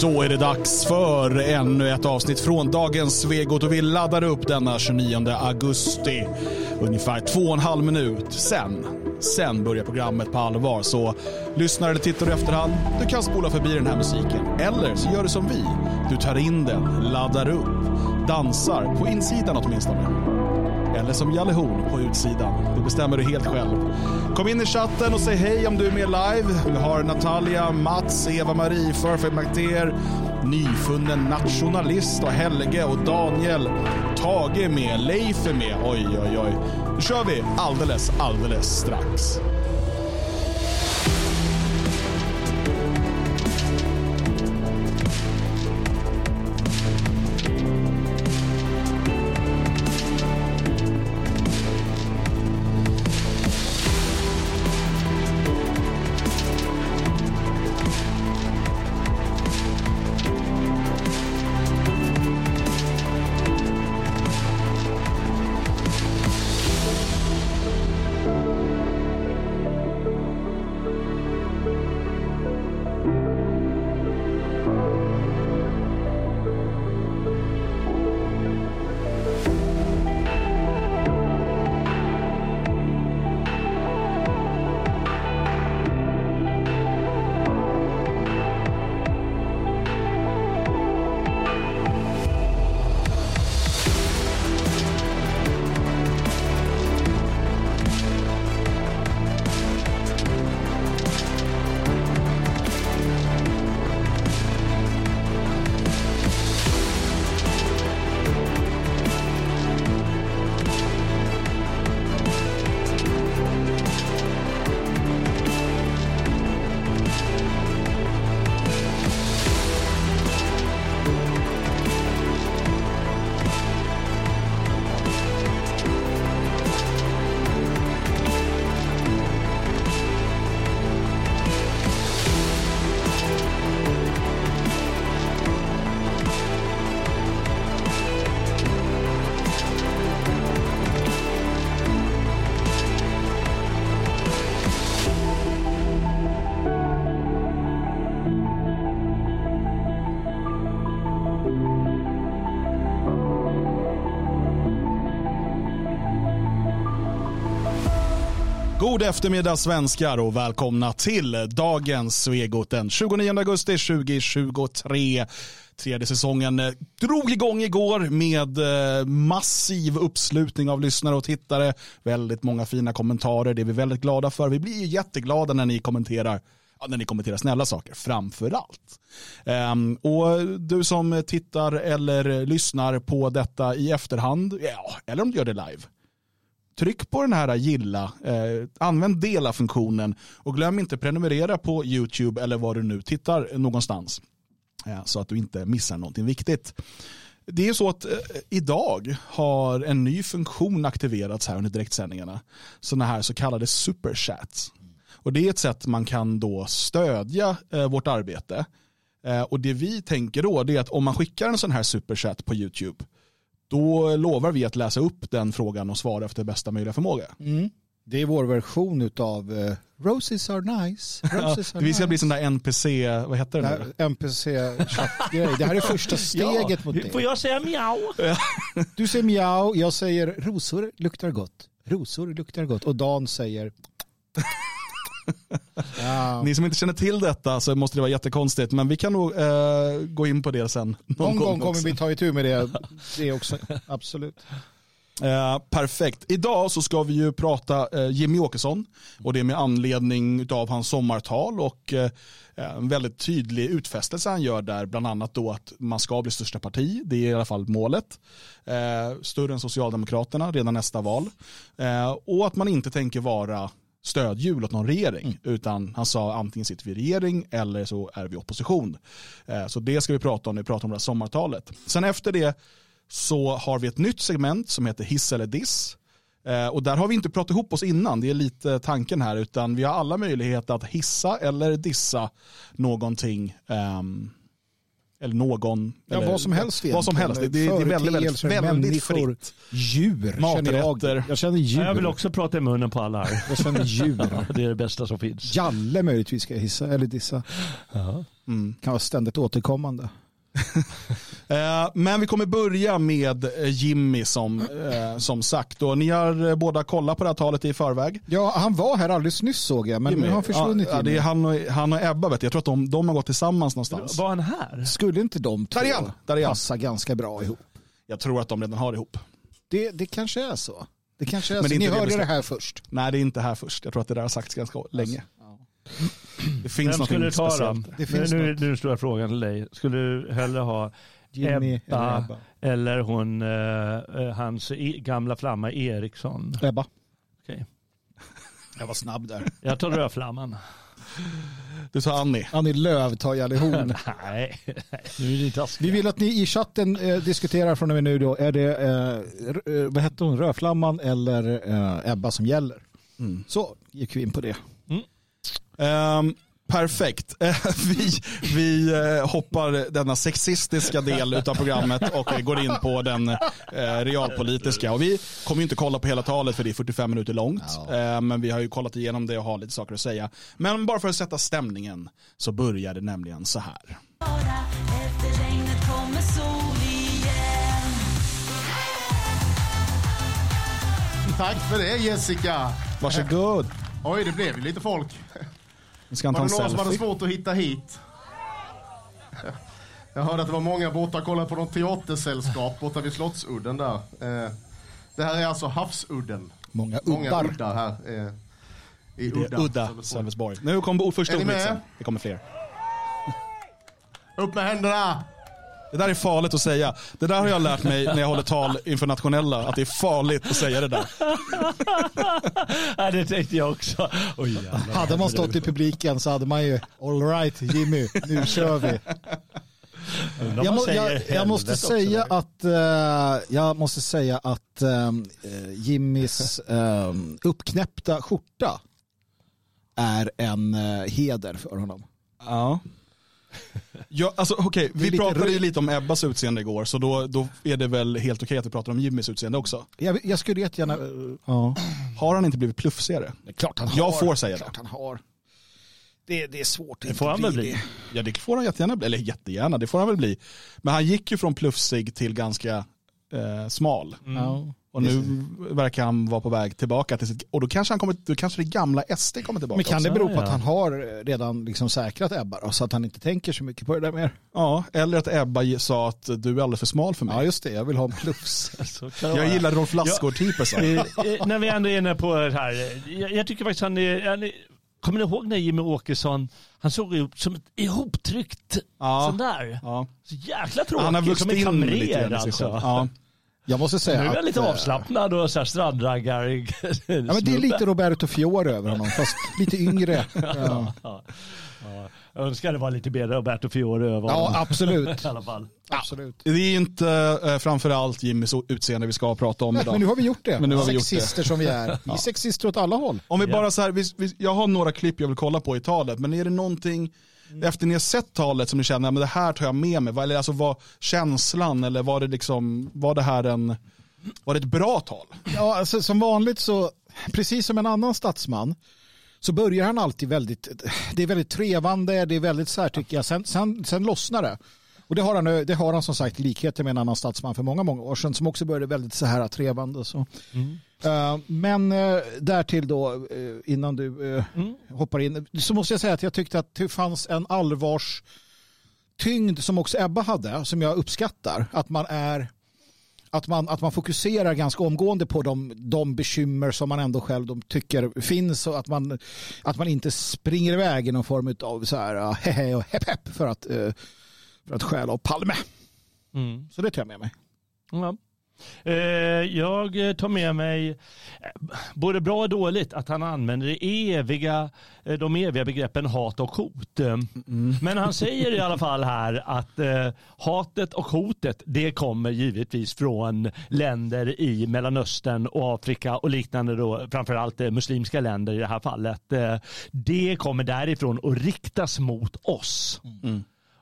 Då är det dags för ännu ett avsnitt från dagens Svegot och vi laddar upp denna 29 augusti. Ungefär två och en halv minut. Sen, sen börjar programmet på allvar. Så lyssnar eller tittar du efterhand, du kan spola förbi den här musiken. Eller så gör du som vi. Du tar in den, laddar upp, dansar, på insidan åtminstone. Eller som Jalle Horn på utsidan. Det bestämmer du helt själv. Kom in i chatten och säg hej om du är med live. Vi har Natalia, Mats, Eva-Marie, Förfed Makter, nyfunnen nationalist och Helge och Daniel. Tage är med, Leif är med. Oj, oj, oj. Nu kör vi alldeles, alldeles strax. God eftermiddag svenskar och välkomna till dagens Svegot den 29 augusti 2023. Tredje säsongen eh, drog igång igår med eh, massiv uppslutning av lyssnare och tittare. Väldigt många fina kommentarer, det är vi väldigt glada för. Vi blir jätteglada när ni kommenterar ja, när ni kommenterar snälla saker framför allt. Um, ehm, och du som tittar eller lyssnar på detta i efterhand, ja, eller om du gör det live, tryck på den här gilla, eh, använd dela-funktionen och glöm inte prenumerera på YouTube eller var du nu tittar någonstans. Eh, så att du inte missar någonting viktigt. Det är så att eh, idag har en ny funktion aktiverats här under direktsändningarna. Sådana här så kallade superchats. Och det är ett sätt man kan då stödja eh, vårt arbete. Eh, och det vi tänker då är att om man skickar en sån här superchat på YouTube då lovar vi att läsa upp den frågan och svara efter bästa möjliga förmåga. Mm. Det är vår version av uh, Roses are nice. Roses are vi ska nice. bli sån där NPC, vad heter det nu? NPC-chattgrej. Det här är första steget ja. mot det. Får jag säga miau? du säger miau, jag säger rosor luktar gott. Rosor luktar gott. Och Dan säger Ja. Ni som inte känner till detta så måste det vara jättekonstigt, men vi kan nog eh, gå in på det sen. Någon, någon gång, kommer vi ta itu med det, det också, absolut. Eh, perfekt. Idag så ska vi ju prata eh, Jimmy Åkesson och det är med anledning av hans sommartal och eh, en väldigt tydlig utfästelse han gör där, bland annat då att man ska bli största parti, det är i alla fall målet, eh, större än Socialdemokraterna redan nästa val eh, och att man inte tänker vara stödhjul åt någon regering. Mm. Utan han sa antingen sitter vi i regering eller så är vi opposition. Eh, så det ska vi prata om när vi pratar om det här sommartalet. Sen efter det så har vi ett nytt segment som heter hiss eller diss. Eh, och där har vi inte pratat ihop oss innan, det är lite tanken här, utan vi har alla möjligheter att hissa eller dissa någonting um, Eller någon. Ja, eller, vad som helst Vad som helst. Det, det, är väldigt, väldigt, väldigt fritt. Djur känner jag. Maträtter. Jag känner djur. Jag vill också prata i munnen på alla här. Jag känner djur. Det är det bästa som finns. Jalle möjligtvis ska jag hissa eller dissa. Mm. Kan vara ständigt återkommande. Eh, Men vi kommer börja med eh, Jimmy som, eh, som sagt. Och ni har båda kollat på det här talet i förväg. Ja, han var här alldeles nyss såg jag, men Jimmy. nu har han försvunnit. Ja, ja, det är han, och, han och Ebba, vet jag. jag tror att de, de har gått tillsammans någonstans. Var han här? Skulle inte de två Där är han, där är han. passa ganska bra ihop? Jag tror att de redan har ihop. Det, det kanske är så. Det kanske är Men så. det är Ni hörde det här först. Nej, det är inte här först. Jag tror att det där har sagts ganska länge. Det finns Vem skulle ta speciellt. Det Nu, finns nu, något. nu står jag frågan till dig. Skulle du hellre ha Jimmy Ebba, eller Ebba? eller hon, eh, eh, hans gamla flamma Eriksson? Ebba. Okej. Jag var snabb där. Jag tar rödflamman. Du tar Annie. Annie Lööf tar Jalle Horn. Nej, nu är det taskigt. Vi vill att ni i chatten eh, diskuterar från och med nu då. Är det, eh, eh, vad hette hon, Rödflamman eller eh, Ebba som gäller? Mm. Så gick vi in på det. Ehm, perfekt. Eh, vi vi eh, hoppar denna sexistiska del av programmet och går in på den eh, realpolitiska. Och vi kommer inte kolla på hela talet för det är 45 minuter långt. Eh, men vi har ju kollat igenom det och har lite saker att säga. Men bara för att sätta stämningen så börjar det nämligen så här. Tack för det Jessica. Varsågod. Oj, det blev ju lite folk. Ska Var det någon som hade svårt att hitta hit? Jag hörde att det var många borta och kollade på något teatersällskap borta vid Slottsudden där. Eh, Det här är alltså Havsudden. Många Många uddar. uddar här. eh, I udda. Udda Sölvesborg. Nu kommer första ordvitsen. Det kommer fler. Upp med händerna! Det där är farligt att säga. Det där har jag lärt mig när jag håller tal inför nationella. Att det är farligt att säga det där. Nej, det tänkte jag också. Oj, jävlar. Hade man stått i publiken så hade man ju all right Jimmy, nu kör vi. Jag, må, jag, jag måste säga att, eh, jag måste säga att eh, Jimmys eh, uppknäppta skjorta är en eh, heder för honom. Ja. Ja, alltså, okej, är vi lite pratade ju lite om Ebbas utseende igår, så då, då är det väl helt okej att vi pratar om Jimmys utseende också. Jag, jag skulle jättegärna... eh, ja. Har han inte blivit plufsigare? Det är klart han har. Jag får säga klart det. han har. Det, det är svårt att Det får inte han väl bli. det. Ja, det får han jättegärna bli. Eller jättegärna, det får han väl bli. Men han gick ju från plufsig till ganska eh, smal. Ja. Och nu verkar han vara på väg tillbaka till sitt... Och då kanske, han kommer, då kanske det gamla SD kommer tillbaka Men kan det också. bero på Ja, att ja. han har redan liksom säkrat Ebba då, så att han inte tänker så mycket på det där mer? Ja, eller att Ebba sa att du är alldeles för smal för mig. Ja just det, jag vill ha en plus. Det jag gillar Rolf Lassgård-typer så. Eh, eh, när vi ändå är inne på det här. eh, Jag, jag tycker faktiskt han är, han är... Kommer ni ihåg när Jimmy Åkesson, han såg ut som ett ihoptryckt Ja. sån där. Ja. Så jäkla tråkig. Han har som en kamrer alltså. Ja. Jag måste Nu säga är han lite eh, avslappnad och så här strandraggar. Ja, men det är lite Roberto Fiore över honom, fast lite yngre. Ja, Ja. Ja. Jag önskar det var lite mer Roberto Fiore över ja honom. absolut. I alla fall. absolut. Det är inte eh, framförallt Jimmys utseende vi ska prata om Men idag. nu har vi gjort det. Men nu har vi gjort Sexister som vi är. Vi är sexister åt alla håll. Om vi Ja. bara så här, vi, vi, jag har några klipp jag vill kolla på i talet, men är det någonting Mm. efter ni har sett talet som ni känner, men det här tar jag med mig, eller alltså var känslan eller var det liksom, var det här en, var det ett bra tal? Ja, alltså, som vanligt så, precis som en annan statsman, så börjar han alltid väldigt, det är väldigt trevande, det är väldigt så här tycker jag, sen, sen, sen lossnar det. Och det har, han, det har han som sagt likheter med en annan statsman för många, många år sedan som också började väldigt så här trevande. Så. Eh, men uh, därtill då, eh, innan du eh, hoppar in, så måste jag säga att jag tyckte att det fanns en allvars tyngd som också Ebba hade, som jag uppskattar. Att man är att man, att man fokuserar ganska omgående på de, de bekymmer som man ändå själv de tycker finns och att man, att man inte springer iväg i någon form av så här hehe och hepp hepp för att, uh, för att stjäla av Palme. Mm. Så det tar jag med mig. Ja. Eh, Jag tar med mig eh, både bra och dåligt att han använder det eviga, eh, de eviga begreppen hat och hot. Eh, Men han säger i alla fall här att hatet och hotet det kommer givetvis från länder i Mellanöstern och Afrika och liknande då, framförallt muslimska länder i det här fallet. Det kommer därifrån och riktas mot oss.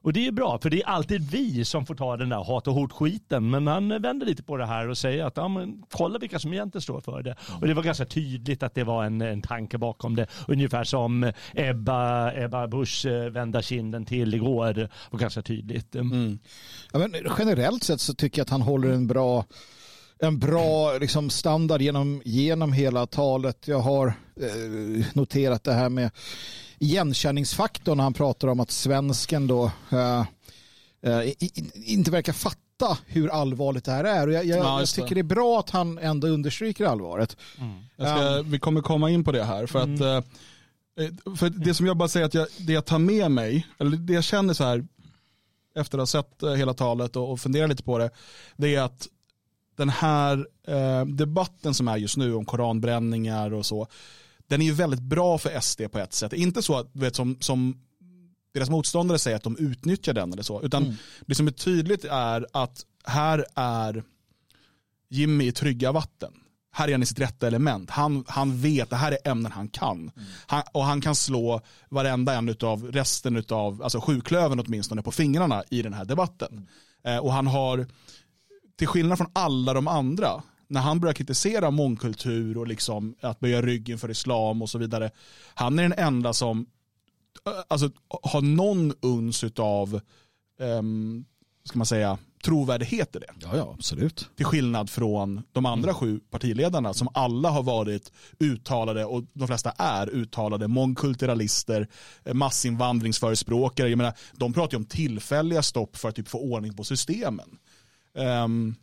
Och det är bra, för det är alltid vi som får ta den där hat och hot-skiten. Men han vänder lite på det här och säger att ja, men, kolla vilka som egentligen står för det. Och det var ganska tydligt att det var en, en tanke bakom det. Ungefär som Ebba, Ebba Busch eh, vända kinden till igår. Det var ganska tydligt. Mm. Ja, men generellt sett så tycker jag att han håller en bra, en bra liksom, standard genom, genom hela talet. Jag har eh, noterat det här med igenkänningsfaktorn han pratar om att svensken då eh, eh, inte verkar fatta hur allvarligt det här är. Och jag, jag, Ja, jag just det. tycker det är bra att han ändå understryker allvaret. Jag ska, vi kommer komma in på det här. För, att, eh, för det som jag bara säger att jag, det jag tar med mig, eller det jag känner så här efter att ha sett eh, hela talet och, och funderat lite på det, det är att den här eh, debatten som är just nu om koranbränningar och så, den är ju väldigt bra för SD på ett sätt. Inte så att, vet, som, som deras motståndare säger att de utnyttjar den eller så, utan det som är tydligt är att här är Jimmy i trygga vatten. Här är han i sitt rätta element. Han, han vet, det här är ämnen han kan. Han, och han kan slå varenda en av resten av, alltså sjuklöven åtminstone, på fingrarna i den här debatten. Eh, och han har, till skillnad från alla de andra, när han börjar kritisera mångkultur och liksom att böja ryggen för islam och så vidare, han är den enda som eh, alltså, har någon uns av, um, ska man säga, trovärdighet i det. Ja, ja, absolut. Till skillnad från de andra sju partiledarna som alla har varit uttalade och de flesta är uttalade mångkulturalister, eh, massinvandringsförespråkare. Jag menar, de pratar ju om tillfälliga stopp för att typ få ordning på systemen. Ehm,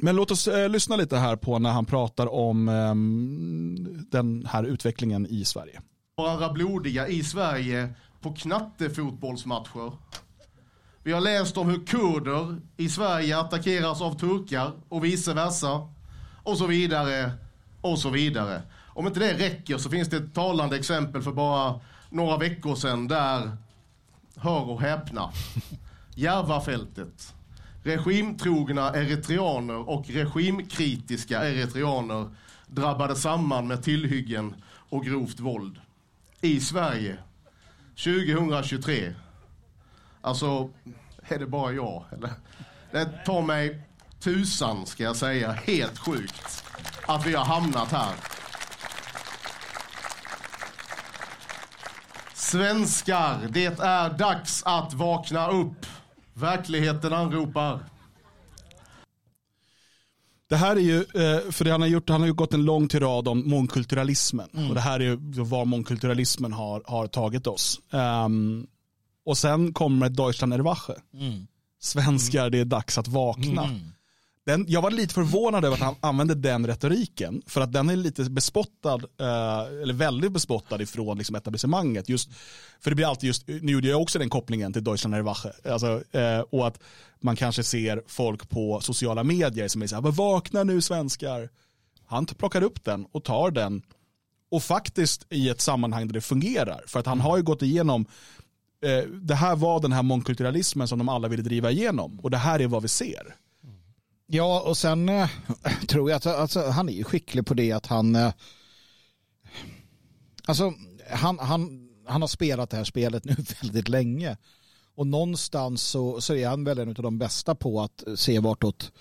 men låt oss eh, lyssna lite här på när han pratar om ehm, den här utvecklingen i Sverige. Våra blodiga i Sverige på knattefotbollsmatcher. Vi har läst om hur kurder i Sverige attackeras av turkar och vice versa. Och så vidare, och så vidare. Om inte det räcker så finns det ett talande exempel för bara några veckor sedan där, hör och häpna, Järvafältet. Regimtrogna eritreaner och regimkritiska eritreaner drabbade samman med tillhyggen och grovt våld i Sverige 2023. Alltså, är det bara jag? Eller? Det tar mig tusan, ska jag säga, helt sjukt att vi har hamnat här. Svenskar, det är dags att vakna upp. Verkligheten anropar. Det här är ju, eh, för det han har gjort, han har ju gått en lång tirad om mångkulturalismen. Och det här är ju var mångkulturalismen har, har tagit oss. Ehm, och sen kommer Deutschland Erwache. Svenskar, det är dags att vakna. Den, jag var lite förvånad över att han använde den retoriken. För att den är lite bespottad, eh, eller väldigt bespottad ifrån liksom etablissemanget. Just, för det blir alltid just, nu gjorde jag också den kopplingen till Deutschland Erwache. Alltså, eh, och att man kanske ser folk på sociala medier som är så här, vakna nu svenskar. Han plockar upp den och tar den och faktiskt i ett sammanhang där det fungerar. För att han har ju gått igenom, eh, det här var den här mångkulturalismen som de alla ville driva igenom. Och det här är vad vi ser. Ja, och sen eh, tror jag att alltså, han är ju skicklig på det att han... Eh, alltså, han, han, han har spelat det här spelet nu väldigt länge. Och någonstans så, så är han väl en av de bästa på att eh, se vartåt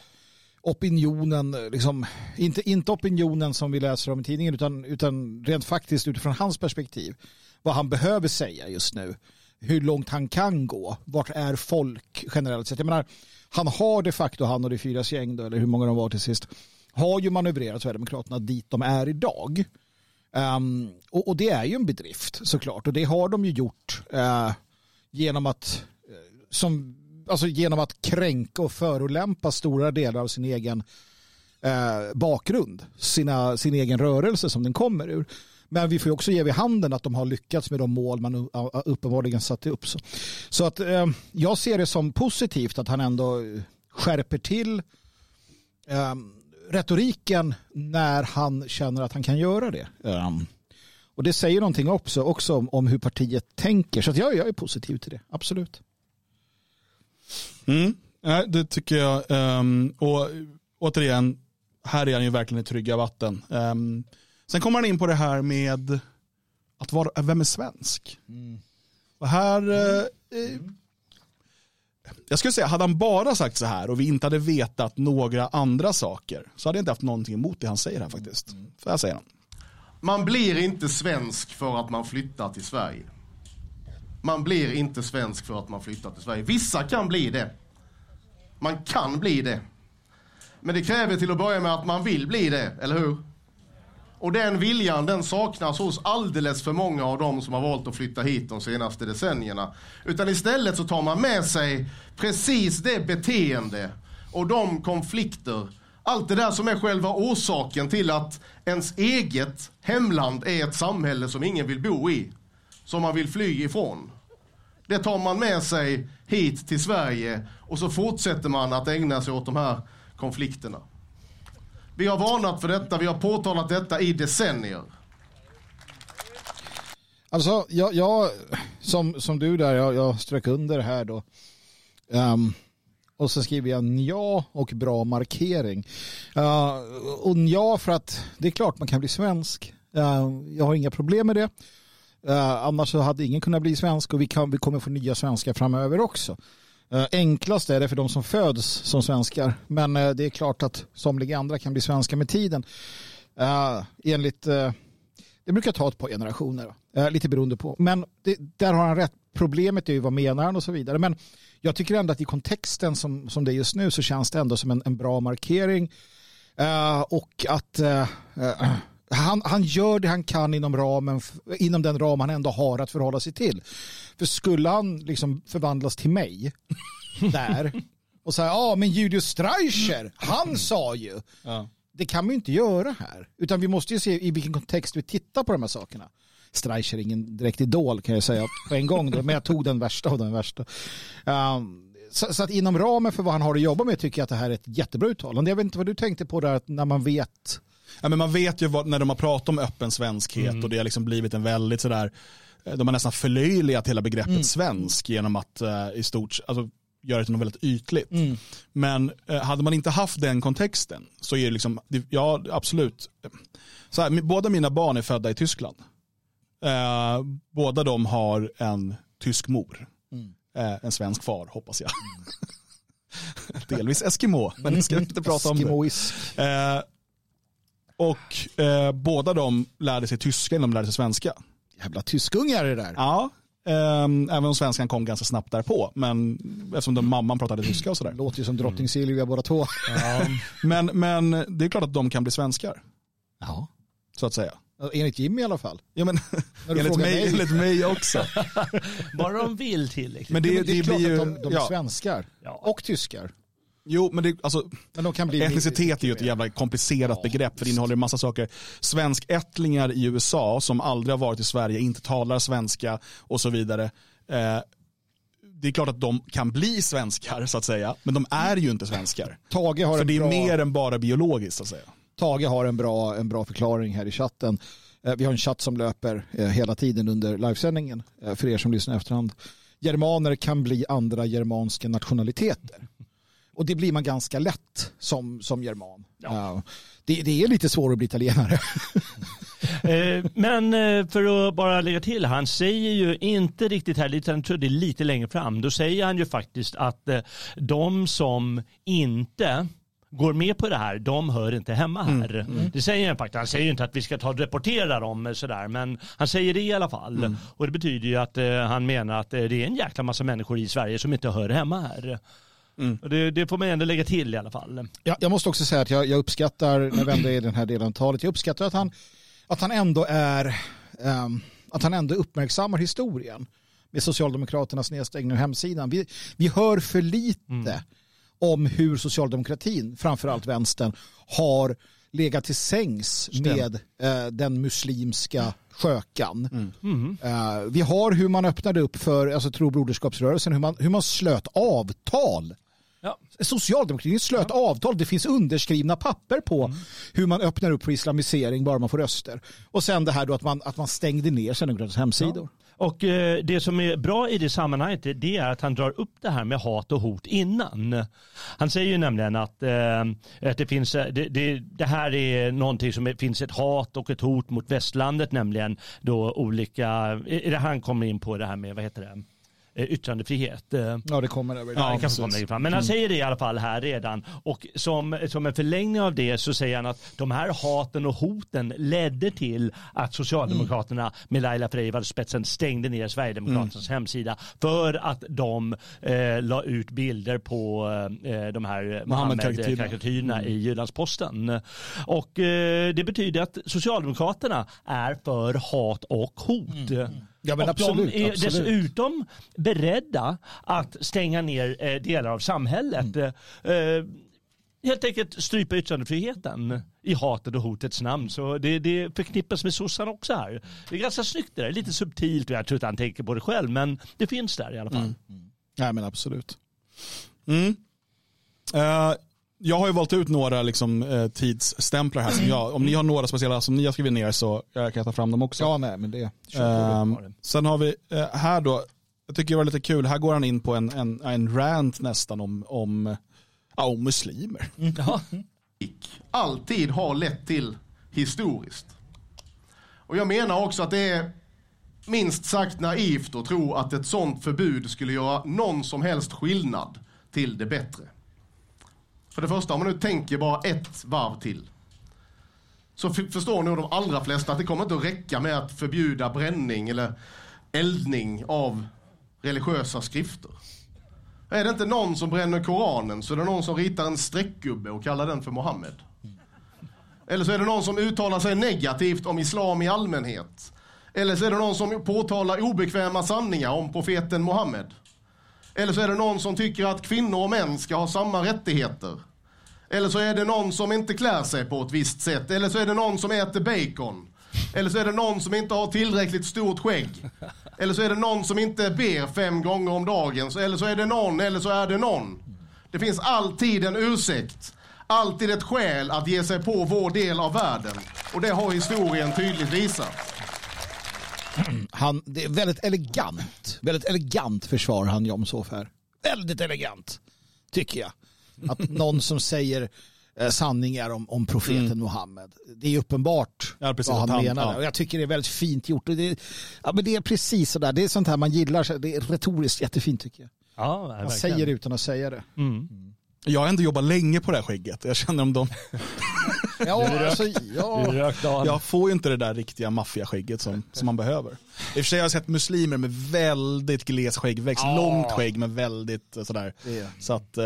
opinionen, eh, liksom, inte, inte opinionen som vi läser om i tidningen utan, utan rent faktiskt utifrån hans perspektiv. Vad han behöver säga just nu. Hur långt han kan gå. Vart är folk generellt sett? Jag menar, han har de facto, han och de fyras gäng då, eller hur många de var till sist, har ju manövrerat Sverigedemokraterna dit de är idag. Um, och, och det är ju en bedrift såklart och det har de ju gjort uh, genom att eh, som, alltså genom att kränka och förolämpa stora delar av sin egen uh, bakgrund, sina, sin egen rörelse som den kommer ur. Men vi får ju också ge vid handen att de har lyckats med de mål man uppenbarligen satte upp. Så, så att eh, jag ser det som positivt att han ändå eh, skärper till eh, retoriken när han känner att han kan göra det. Um, och det säger någonting också, också om, om hur partiet tänker. Så att jag, jag är positiv till det, absolut. Mm. Nej, det tycker jag. Um, och återigen, här är han ju verkligen i trygga vatten. Um, sen kommer han in på det här med att vara, vem är svensk? Och här, eh, eh, jag skulle säga, hade han bara sagt så här och vi inte hade vetat några andra saker så hade jag inte haft någonting emot det han säger här faktiskt. Så här säger han. Man blir inte svensk för att man flyttar till Sverige. Man blir inte svensk för att man flyttar till Sverige. Vissa kan bli det. Man kan bli det. Men det kräver till att börja med att man vill bli det, eller hur? Och den viljan den saknas hos alldeles för många av dem som har valt att flytta hit de senaste decennierna. Utan istället så tar man med sig precis det beteende och de konflikter, allt det där som är själva orsaken till att ens eget hemland är ett samhälle som ingen vill bo i, som man vill fly ifrån. Det tar man med sig hit till Sverige och så fortsätter man att ägna sig åt de här konflikterna. Vi har varnat för detta, vi har påtalat detta i decennier. Alltså, jag, jag som, som du där, jag, jag strök under här då. Um, och så skriver jag nja och bra markering. Uh, och nja för att det är klart man kan bli svensk. Uh, jag har inga problem med det. Uh, annars så hade ingen kunnat bli svensk och vi, kan, vi kommer få nya svenskar framöver också. Eh, enklast är det för de som föds som svenskar. Men eh, det är klart att somliga andra kan bli svenskar med tiden. Eh, enligt, det brukar ta ett par generationer. Lite beroende på. Men det, där har han rätt. Problemet är ju vad menar han och så vidare. Men jag tycker ändå att i kontexten som, som det är just nu så känns det ändå som en, en bra markering. Och att han, han gör det han kan inom, ramen, inom den ram han ändå har att förhålla sig till. För skulle han liksom förvandlas till mig där och säga ja men Julius Streicher, han sa ju. Det kan ju inte göra här. Utan vi måste ju se i vilken kontext vi tittar på de här sakerna. Streicher är ingen direkt idol kan jag säga på en gång. Då, men jag tog den värsta av den värsta. Um, så, så att inom ramen för vad han har att jobba med tycker jag att det här är ett jättebra uttalande. Jag vet inte vad du tänkte på där när man vet. Ja, men man vet ju vad, när de har pratat om öppen svenskhet och det har liksom blivit en väldigt sådär, eh, de har nästan förlöjligat hela begreppet svensk genom att eh, i stort alltså, göra det till något väldigt ytligt. Men eh, hade man inte haft den kontexten så är det liksom, ja absolut. Så här, båda mina barn är födda i Tyskland. Eh, båda de har en tysk mor. Eh, en svensk far hoppas jag. Delvis Eskimo, men det ska vi inte prata om det. Och eh, båda de lärde sig tyska innan de lärde sig svenska. Jävla tyskungar det där. Ja, ehm, även om svenskan kom ganska snabbt därpå. Men eftersom de, mamman pratade tyska och sådär. Låter ju som drottning Silvia båda två. Men, men det är klart att de kan bli svenskar, Ja. så att säga. Enligt Jimmy i alla fall. Ja, men, enligt, mig, mig. enligt mig också. Bara de vill tillräckligt. Men det, Det, det, är klart blir ju, att de, de är ja, svenskar. Ja. Och tyskar. Jo, men det, alltså, Men bli... etnicitet är ju ett jävla komplicerat begrepp för det innehåller en massa saker. Svenskättlingar i USA som aldrig har varit i Sverige, inte talar svenska och så vidare. Eh, det är klart att de kan bli svenskar så att säga, men de är ju inte svenskar. Tage har, För det är bra, mer än bara biologiskt så att säga. Tage har en bra, en bra förklaring här i chatten. Eh, Vi har en chatt som löper eh, hela tiden under livesändningen. eh, För er som lyssnar efterhand. Germaner kan bli andra germanska nationaliteter. Och det blir man ganska lätt som, som german. Ja. Det, det är lite svårt att bli italienare. Eh, Men eh, för att bara lägga till, han säger ju inte riktigt här, utan jag tror det är lite längre fram, då säger han ju faktiskt att eh, de som inte går med på det här, de hör inte hemma här. Det säger han faktiskt. Han säger ju inte att vi ska ta och deportera dem sådär, men han säger det i alla fall. Och det betyder ju att han menar att det är en jäkla massa människor i Sverige som inte hör hemma här. Och det, det får man ändå lägga till i alla fall. Jag, jag måste också säga att jag, jag uppskattar, när vi ändå är i den här delen av talet, jag uppskattar att han, att han ändå är, ehm, att han ändå uppmärksammar historien med Socialdemokraternas nedstängning av hemsidan. Vi, vi hör för lite om hur socialdemokratin, framförallt vänstern, har legat till sängs med eh, den muslimska skökan. Eh, vi har hur man öppnade upp för alltså, tro och broderskapsrörelsen, hur man, hur man slöt avtal Ja. Socialdemokratin slöt avtal. Det finns underskrivna papper på hur man öppnar upp för islamisering bara man får röster. Och sen det här då att man, att man stängde ner Sverigedemokraternas hemsidor. Och eh, det som är bra i det sammanhanget det är att han drar upp det här med hat och hot innan. Han säger ju nämligen att, eh, att det, finns, eh, det, det, det här är någonting som är, finns ett hat och ett hot mot västlandet nämligen då olika, eh, han kommer in på det här med, vad heter det? Eh, yttrandefrihet. Eh, Ja, det kommer över. Ja, det kanske kommer längre fram. Men han säger det i alla fall här redan. Och som, som en förlängning av det så säger han att de här haten och hoten ledde till att Socialdemokraterna med Laila Freivalds spetsen stängde ner Sverigedemokraternas hemsida för att de eh, la ut bilder på eh, de här Mohammed-karikatyrerna. Mohammed-karikatyrerna i Jyllandsposten. Och eh, det betyder att Socialdemokraterna är för hat och hot. Ja, men och absolut, de är absolut. dessutom beredda att stänga ner eh, delar av samhället. Mm. Eh, helt enkelt strypa yttrandefriheten i hatet och hotets namn. Så det, det förknippas med sossarna också här. Det är ganska snyggt det där, lite subtilt och jag tror inte han tänker på det själv men det finns där i alla fall. Nej, men absolut. Mm. Eh, jag har ju valt ut några liksom, eh, tidsstämplar här. Som jag, om ni har några speciella som ni har skrivit ner så eh, kan jag ta fram dem också. Ja, nej, men det... Ehm, sen har vi eh, här då, jag tycker det var lite kul, här går han in på en, en, en rant nästan om, om, ja, om muslimer. Ja. alltid har lett till historiskt. Och jag menar också att det är minst sagt naivt att tro att ett sånt förbud skulle göra någon som helst skillnad till det bättre. För det första, om man nu tänker bara ett varv till så förstår nog de allra flesta att det kommer inte att räcka med att förbjuda bränning eller eldning av religiösa skrifter. Är det inte någon som bränner Koranen så är det någon som ritar en streckgubbe och kallar den för Mohammed. Eller så är det någon som uttalar sig negativt om islam i allmänhet. Eller så är det någon som påtalar obekväma sanningar om profeten Mohammed. Eller så är det någon som tycker att kvinnor och män ska ha samma rättigheter. Eller så är det någon som inte klär sig på ett visst sätt. Eller så är det någon som äter bacon. Eller så är det någon som inte har tillräckligt stort skägg. Eller så är det någon som inte ber fem gånger om dagen. Eller så är det någon, eller så är det någon. Det finns alltid en ursäkt. Alltid ett skäl att ge sig på vår del av världen. Och det har historien tydligt visat. Han, det är väldigt elegant. Väldigt elegant försvar han Jomshof här. Väldigt elegant, tycker jag. Att någon som säger eh, sanningar om, om profeten Muhammed. Det är uppenbart Ja, precis, vad han, han- menar. ja. Och jag tycker det är väldigt fint gjort. Och det, ja, men det är precis sådär. Det är sånt här man gillar. Det är retoriskt jättefint tycker jag. Ja, Han verkligen. säger det utan att säga det. Mm. Jag har ändå jobbat länge på det här skägget. Jag känner om de, Ja, alltså, Du ja. rökt jag får ju inte det där riktiga maffiaskägget som, som man behöver. I och för sig har jag sett muslimer med väldigt gles skäggväxt, långt skägg men väldigt eh, sådär. Det- Så att eh,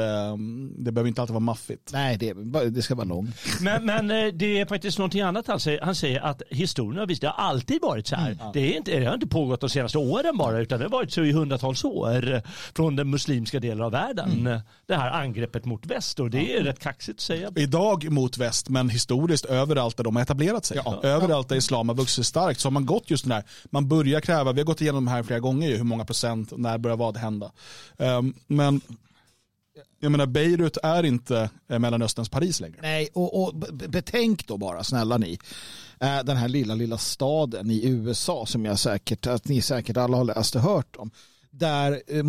det behöver inte alltid vara maffigt. Nej, det, det ska vara långt. Men, men eh, det är faktiskt någonting annat han säger. Han säger att historien har visst, det har alltid varit så här. Det, är inte, det har inte pågått de senaste åren bara, utan det har varit så i hundratals år från den muslimska delen av världen. Det här angreppet mot väst och det är rätt kaxigt att säga. Idag mot väst men historiskt överallt där de har etablerat sig. Överallt där islam har vuxit starkt så har man gått just den här, man börjar kräva, vi har gått igenom det här flera gånger ju, hur många procent, när börjar vad hända. Ehm, men jag menar Beirut är inte eh, Mellanösterns Paris längre. Nej, och, och betänk då bara, snälla ni, eh, den här lilla, lilla staden i USA som jag säkert, att ni säkert alla har läst och hört om. Där eh,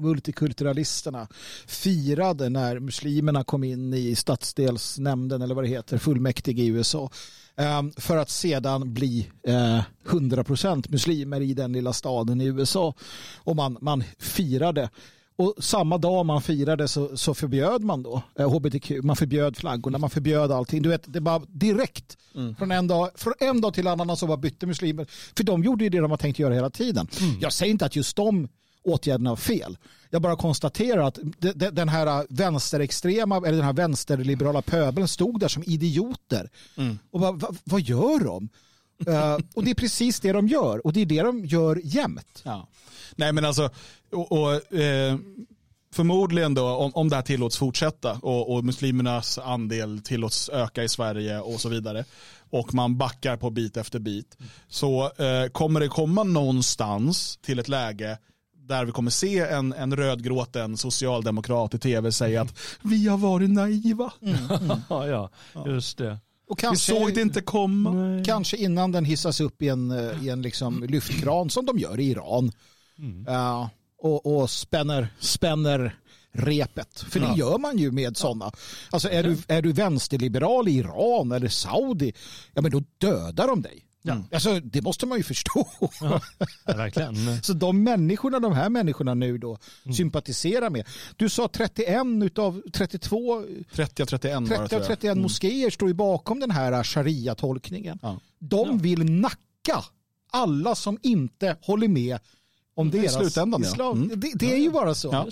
multikulturalisterna firade när muslimerna kom in i stadsdelsnämnden eller vad det heter, fullmäktige i USA. eh, För att sedan bli eh, 100% muslimer i den lilla staden i USA. Och man, man firade och samma dag man firade så, så förbjöd man då eh, hbtq, man förbjöd flaggorna, man förbjöd allting. Du vet, det var direkt från, en dag, från en dag till annan så bara bytte muslimer. För de gjorde ju det de har tänkt göra hela tiden. Jag säger inte att just de åtgärderna var fel. Jag bara konstaterar att de- de- den här vänsterextrema eller den här vänsterliberala pöbeln stod där som idioter. Och bara, va, vad gör de? Eh, och det är precis det de gör och det är det de gör jämt. Ja. Nej men alltså, och, och, eh, förmodligen då om, om det här tillåts fortsätta och, och muslimernas andel tillåts öka i Sverige och så vidare och man backar på bit efter bit så eh, kommer det komma någonstans till ett läge där vi kommer se en, en rödgråten socialdemokrat i tv säga att vi har varit naiva. Ja, ja, just det. Och Vi såg det inte komma. Kanske innan den hissas upp i en, eh, i en liksom lyftkran som de gör i Iran. Ja, och, och spänner, spänner repet. För det gör man ju med sådana. Alltså är du, är du vänsterliberal i Iran eller Saudi, ja men då dödar de dig. Ja. Alltså, det måste man ju förstå. Ja, verkligen. Så de människorna, de här människorna nu då sympatiserar med. Du sa 31 utav 32, 30 av 31 var det, 30 tror av jag. 31 moskéer står ju bakom den här sharia-tolkningen. Ja. De vill nacka alla som inte håller med om I deras slutändan, ja. islam. Mm. Det, det är ju bara så. Ja.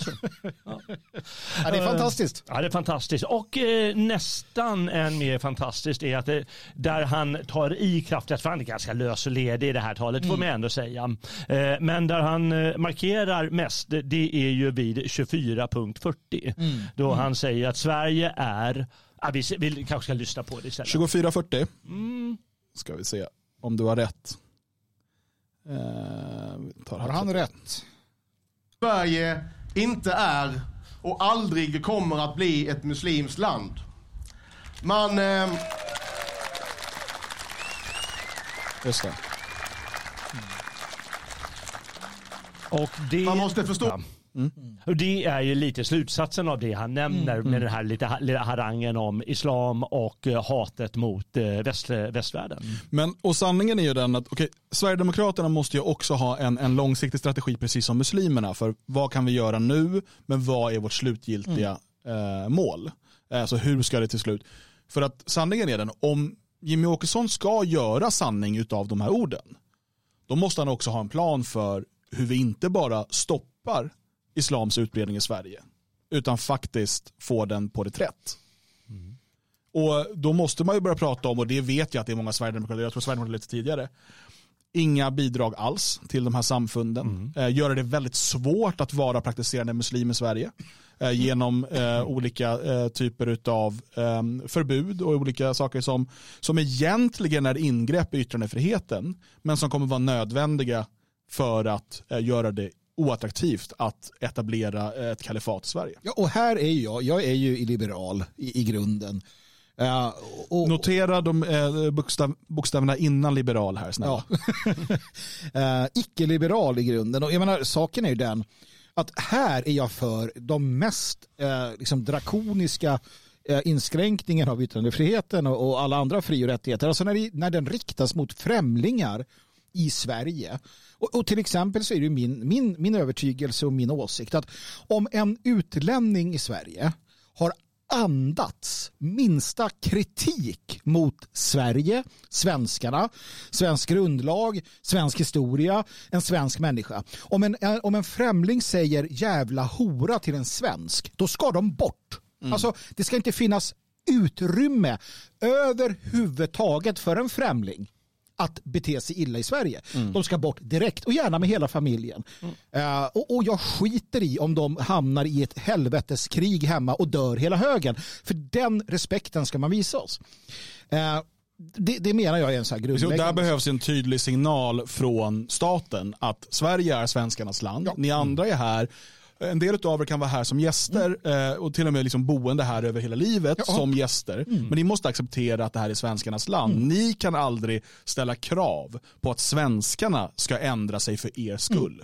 Ja, det är fantastiskt. Ja, det är fantastiskt. Och eh, nästan än mer fantastiskt är att det, där han tar i kraftigt, för han är ganska lös och ledig i det här talet får man ändå säga. Eh, men där han eh, markerar mest, det- är ju vid 24.40. Då han säger att Sverige är, ja, vi, vi kanske ska lyssna på det istället. 24.40. Mm. Ska vi se om du har rätt. Eh, Har han rätt? Sverige inte är och aldrig kommer att bli ett muslimskt land. Man... Eh, Just det. Och det, Man måste förstå- Ja. Och det är ju lite slutsatsen av det han nämner med den här lite harangen om islam och eh, hatet mot eh, väst, västvärlden. Men, och sanningen är ju den att okej, Sverigedemokraterna måste ju också ha en, en långsiktig strategi precis som muslimerna för vad kan vi göra nu men vad är vårt slutgiltiga eh, mål? Eh, så hur ska det till slut? För att sanningen är den, om Jimmy Åkesson ska göra sanning utav de här orden då måste han också ha en plan för hur vi inte bara stoppar islams utbredning i Sverige utan faktiskt får den på reträtt. Och då måste man ju börja prata om, och det vet jag att det är många Sverigedemokrater, jag tror Sverigedemokrater lite tidigare, inga bidrag alls till de här samfunden. Eh, göra det väldigt svårt att vara praktiserande muslim i Sverige eh, genom eh, olika eh, typer av eh, förbud och olika saker som, som egentligen är ingrepp i yttrandefriheten men som kommer vara nödvändiga för att eh, göra det oattraktivt att etablera ett kalifat i Sverige. Ja, och här är jag, jag är ju liberal i, i grunden. Eh, och, Notera de eh, bokstav, bokstäverna innan liberal här snälla. Ja. eh, icke-liberal i grunden. Och jag menar, saken är ju den att här är jag för de mest liksom drakoniska inskränkningen av yttrandefriheten och, och alla andra fri och rättigheter. Alltså när, det, när den riktas mot främlingar i Sverige. Och, och till exempel så är det min, min, min övertygelse och min åsikt att om en utlänning i Sverige har andats minsta kritik mot Sverige, svenskarna, svensk grundlag, svensk historia, en svensk människa. Om en, om en främling säger jävla hora till en svensk, då ska de bort. Alltså, det ska inte finnas utrymme överhuvudtaget för en främling att bete sig illa i Sverige. De ska bort direkt och gärna med hela familjen. Eh, och, och jag skiter i om de hamnar i ett helveteskrig hemma och dör hela högen. För den respekten ska man visa oss. Eh, det, det menar jag är en så här Så grundläggande. där behövs en tydlig signal från staten att Sverige är svenskarnas land. Ni andra är här. En del av er kan vara här som gäster eh, och till och med liksom boende här över hela livet Ja. som gäster. Men ni måste acceptera att det här är svenskarnas land. Ni kan aldrig ställa krav på att svenskarna ska ändra sig för er skull.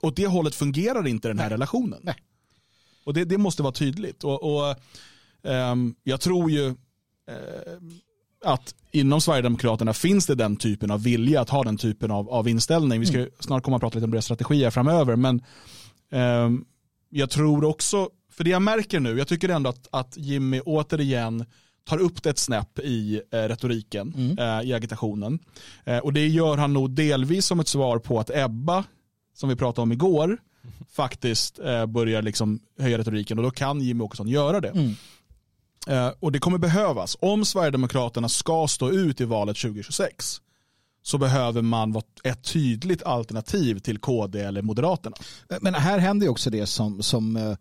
Åt det hållet fungerar inte den här relationen. Nej. Och det, det måste vara tydligt. Och, och ehm, Jag tror ju att inom Sverigedemokraterna finns det den typen av vilja att ha den typen av, av inställning. Vi ska ju snart komma och prata lite om deras strategier framöver. Men jag tror också, för det jag märker nu, jag tycker ändå att, att Jimmy återigen tar upp det ett snäpp i eh, retoriken, eh, i agitationen. Eh, och det gör han nog delvis som ett svar på att Ebba, som vi pratade om igår, faktiskt eh, börjar liksom höja retoriken och då kan Jimmy Åkesson göra det. Eh, och det kommer behövas. Om Sverigedemokraterna ska stå ut i valet 2026 så behöver man vara ett tydligt alternativ till KD eller Moderaterna. Men här händer ju också det som, som eh,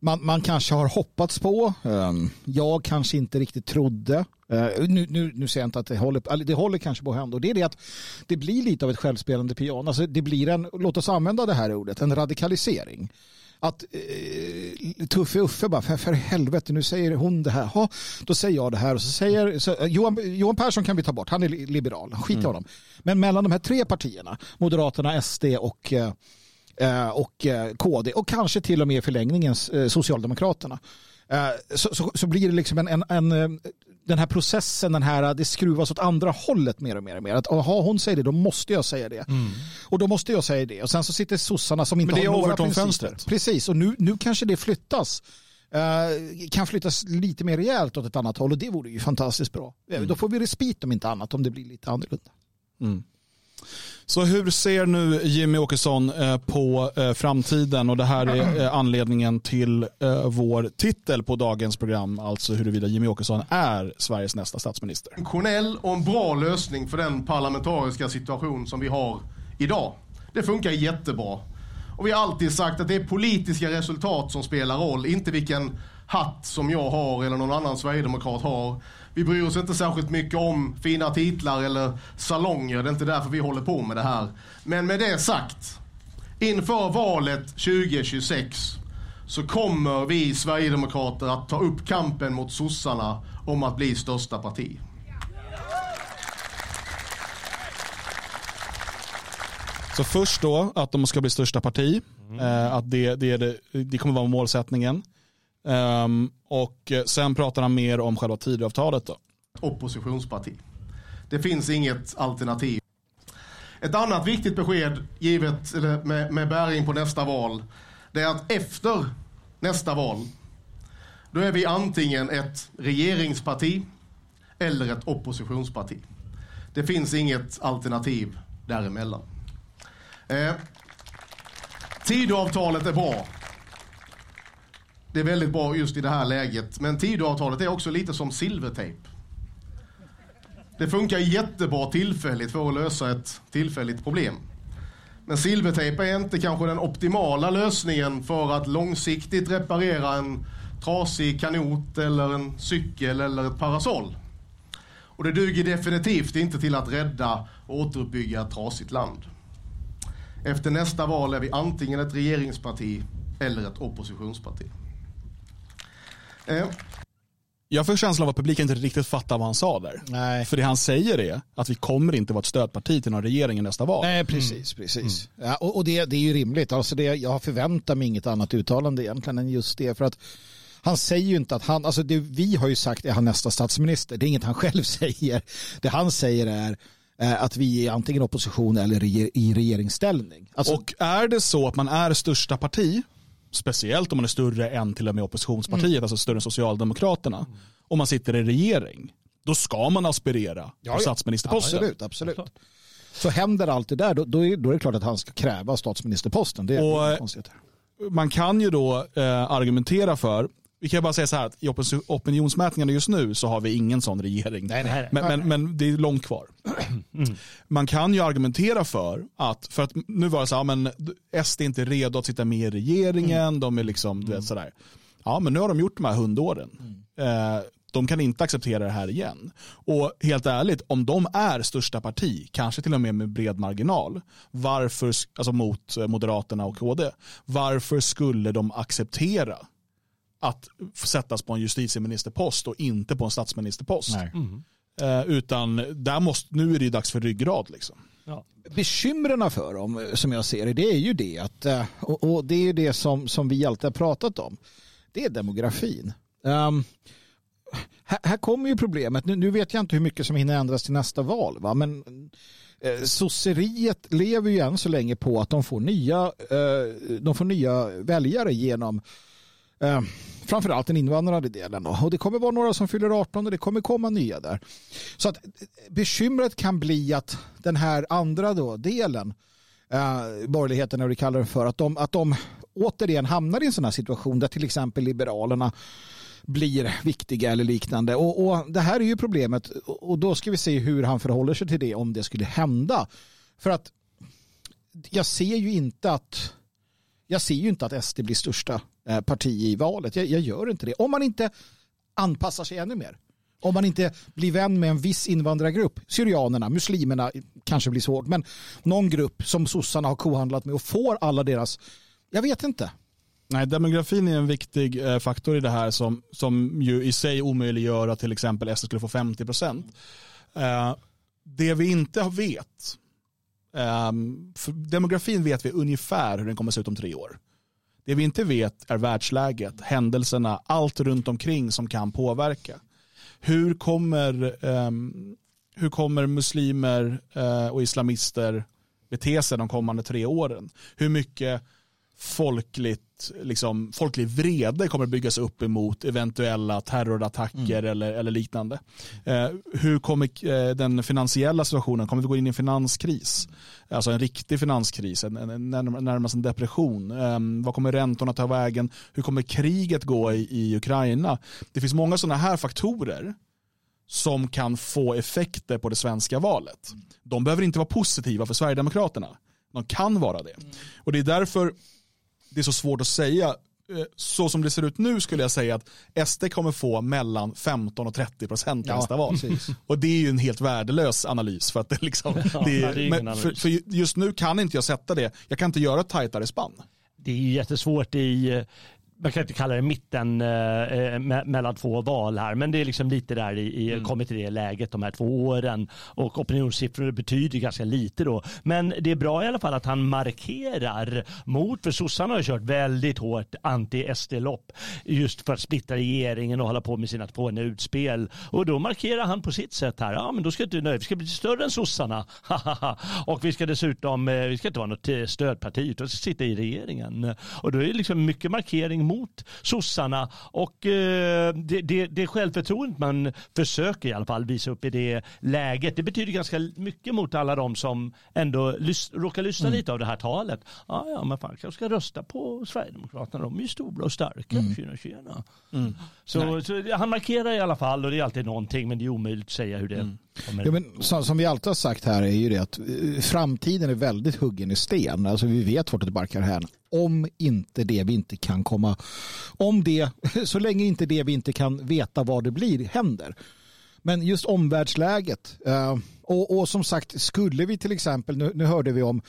man, man kanske har hoppats på. Ehm, jag kanske inte riktigt trodde. Eh, nu, nu, nu säger jag inte att det håller, eller det håller kanske på att hända. Och det är det att det blir lite av ett självspelande piano. Alltså det blir en, låt oss använda det här ordet, en radikalisering. Att eh, Tuffe Uffe bara, för, för helvete, nu säger hon det här. Ha, då säger jag det här. Och så säger, så, eh, Johan, Johan Persson kan vi ta bort, han är li- liberal. Skit i honom. Men mellan de här tre partierna, Moderaterna, SD och eh, eh, och eh, KD och kanske till och med i förlängningen Socialdemokraterna. Så, så, så blir det liksom en, en, en, den här processen, den här, det skruvas åt andra hållet mer och mer och mer. Att aha, hon säger det, då måste jag säga det. Och då måste jag säga det. Och sen så sitter sossarna som inte Men det är har några principer. Overton-fönstret. Precis, och nu, nu kanske det flyttas. Eh, kan flyttas lite mer rejält åt ett annat håll och det vore ju fantastiskt bra. Eh, Då får vi respit om inte annat om det blir lite annorlunda. Så hur ser nu Jimmy Åkesson eh, på eh, framtiden? Och det här är eh, anledningen till vår titel på dagens program, alltså huruvida Jimmy Åkesson är Sveriges nästa statsminister. funktionell och en bra lösning för den parlamentariska situation som vi har idag. Det funkar jättebra. Och vi har alltid sagt att det är politiska resultat som spelar roll, inte vilken hatt som jag har eller någon annan sverigedemokrat har. Vi bryr oss inte särskilt mycket om fina titlar eller salonger, det är inte därför vi håller på med det här. Men med det sagt, inför valet 2026 så kommer vi Sverigedemokrater att ta upp kampen mot sossarna om att bli största parti. Så först då att de ska bli största parti, eh, att det, det, är det, det kommer vara målsättningen. Um, och eh, sen pratar han mer om själva Tidöavtalet då. oppositionsparti. Det finns inget alternativ. Ett annat viktigt besked givet eller med, med bäring på nästa val det är att efter nästa val då är vi antingen ett regeringsparti eller ett oppositionsparti. Det finns inget alternativ däremellan. Eh, Tidöavtalet är bra. Det är väldigt bra just i det här läget. Men Tidöavtalet är också lite som silvertejp. Det funkar jättebra tillfälligt för att lösa ett tillfälligt problem. Men silvertejp är inte kanske den optimala lösningen för att långsiktigt reparera en trasig kanot eller en cykel eller ett parasoll. Och det duger definitivt inte till att rädda och återuppbygga ett trasigt land. Efter nästa val är vi antingen ett regeringsparti eller ett oppositionsparti. Eh, Jag får känslan av att publiken inte riktigt fattar vad han sa där. Nej. För det han säger är att vi kommer inte vara ett stödparti till någon regering i nästa val. Nej, precis. precis. Ja, och det, det är ju rimligt. Alltså det, jag förväntar mig inget annat uttalande egentligen än just det. För att han säger ju inte att han, alltså det vi har ju sagt är han nästa statsminister. Det är inget han själv säger. Det han säger är eh, att vi är antingen opposition eller i regeringsställning. Alltså, Och är det så att man är största parti, speciellt om man är större än till och med oppositionspartiet, alltså större än Socialdemokraterna, och man sitter i regering, då ska man aspirera på ja. statsministerposten. absolut, absolut. Så händer allt det där, då, då, är, då är det klart att han ska kräva statsministerposten. Det är Och, eh. Man kan ju då eh, argumentera för, vi kan bara säga så här, att i opinions- opinionsmätningarna just nu så har vi ingen sån regering. nej. Men, men, men det är långt kvar. Man kan ju argumentera för att, för att nu var det så här, men SD är inte redo att sitta med i regeringen, de är liksom, du vet sådär. Ja, men nu har de gjort de här hundåren. Eh, de kan inte acceptera det här igen. Och helt ärligt, om de är största parti, kanske till och med med bred marginal, varför, alltså mot eh, Moderaterna och KD, varför skulle de acceptera att sättas på en justitieministerpost och inte på en statsministerpost? Nej. Eh, utan där måste, nu är det ju dags för ryggrad. Liksom. Ja. bekymren för dem eh, som jag ser det, det är ju det att, eh, och, och det är ju det som, som vi alltid har pratat om, det är demografin. Um, här, här kommer ju problemet, nu, nu vet jag inte hur mycket som hinner ändras till nästa val, va? men eh, sosseriet lever ju än så länge på att de får nya, eh, de får nya väljare genom eh, framförallt den invandrade delen. Då. Och det kommer vara några som fyller 18 och det kommer komma nya där. Så att eh, bekymret kan bli att den här andra då, delen, eh, borgerligheten eller vi kallar den för, att de, att de återigen hamnar i en sån här situation där till exempel Liberalerna blir viktiga eller liknande. Och, och Det här är ju problemet och då ska vi se hur han förhåller sig till det om det skulle hända. För att jag ser ju inte att jag ser ju inte att SD blir största Eh, parti i valet. Jag, jag gör inte det. Om man inte anpassar sig ännu mer. Om man inte blir vän med en viss invandrargrupp, syrianerna, muslimerna kanske blir svårt, men någon grupp som sossarna har kohandlat med och får alla deras, jag vet inte. Nej, demografin är en viktig eh, faktor i det här som, som ju i sig omöjliggör att till exempel SD skulle få 50 procent. Eh, det vi inte vet, eh, för demografin vet vi ungefär hur den kommer att se ut om tre år. Det vi inte vet är världsläget, händelserna, allt runt omkring som kan påverka. hur kommer, um, hur kommer muslimer uh, och islamister bete sig de kommande tre åren? Hur mycket folkligt, liksom, folklig vrede kommer byggas upp emot eventuella terrorattacker eller, eller liknande. Eh, hur kommer eh, den finansiella situationen, kommer vi gå in i en finanskris? Alltså en riktig finanskris, en, en, en, närm- närmast en depression. Eh, vad kommer räntorna ta vägen? Hur kommer kriget gå i, i Ukraina? Det finns många sådana här faktorer som kan få effekter på det svenska valet. De behöver inte vara positiva för Sverigedemokraterna. De kan vara det. Och det är därför det är så svårt att säga. Eh, Så som det ser ut nu skulle jag säga att SD kommer få mellan 15 och 30 procent Ja, nästa val. precis. Och det är ju en helt värdelös analys för att det liksom, det är, men för, just nu kan inte jag sätta det. Jag kan inte göra ett tajtare spann. det är jättesvårt i, man kan inte kalla det mitten eh, eh, me- mellan två val här, men det är liksom lite där i, i kommit till det läget de här två åren. Och opinionssiffror betyder ganska lite då. Men det är bra i alla fall att han markerar mot, för sossarna har ju kört väldigt hårt anti-SD-lopp just för att splittra regeringen och hålla på med sina två utspel. Och då markerar han på sitt sätt här, ja men då ska inte, nej, vi ska bli större än sossarna. Och vi ska dessutom, eh, vi ska inte vara något eh, stödparti utan vi ska sitta i regeringen. Och då är det liksom mycket markering mot sossarna och eh, det, det, det självförtroendet man försöker i alla fall visa upp i det läget, det betyder ganska mycket mot alla de som ändå lys- råkar lyssna lite av det här talet. Ja, ja, men fan kanske ska rösta på Sverigedemokraterna, de är ju stora och starka. Tjena, tjena. Så, så han markerar i alla fall och det är alltid någonting men det är omöjligt att säga hur det kommer. Ja, men som, som vi alltid har sagt här är ju det att eh, framtiden är väldigt huggen i sten. Alltså vi vet vart det barkar här. Om inte det vi inte kan komma, om det, så länge inte det vi inte kan veta vad det blir händer. Men just omvärldsläget. eh, och, och som sagt, skulle vi till exempel, nu, nu hörde vi om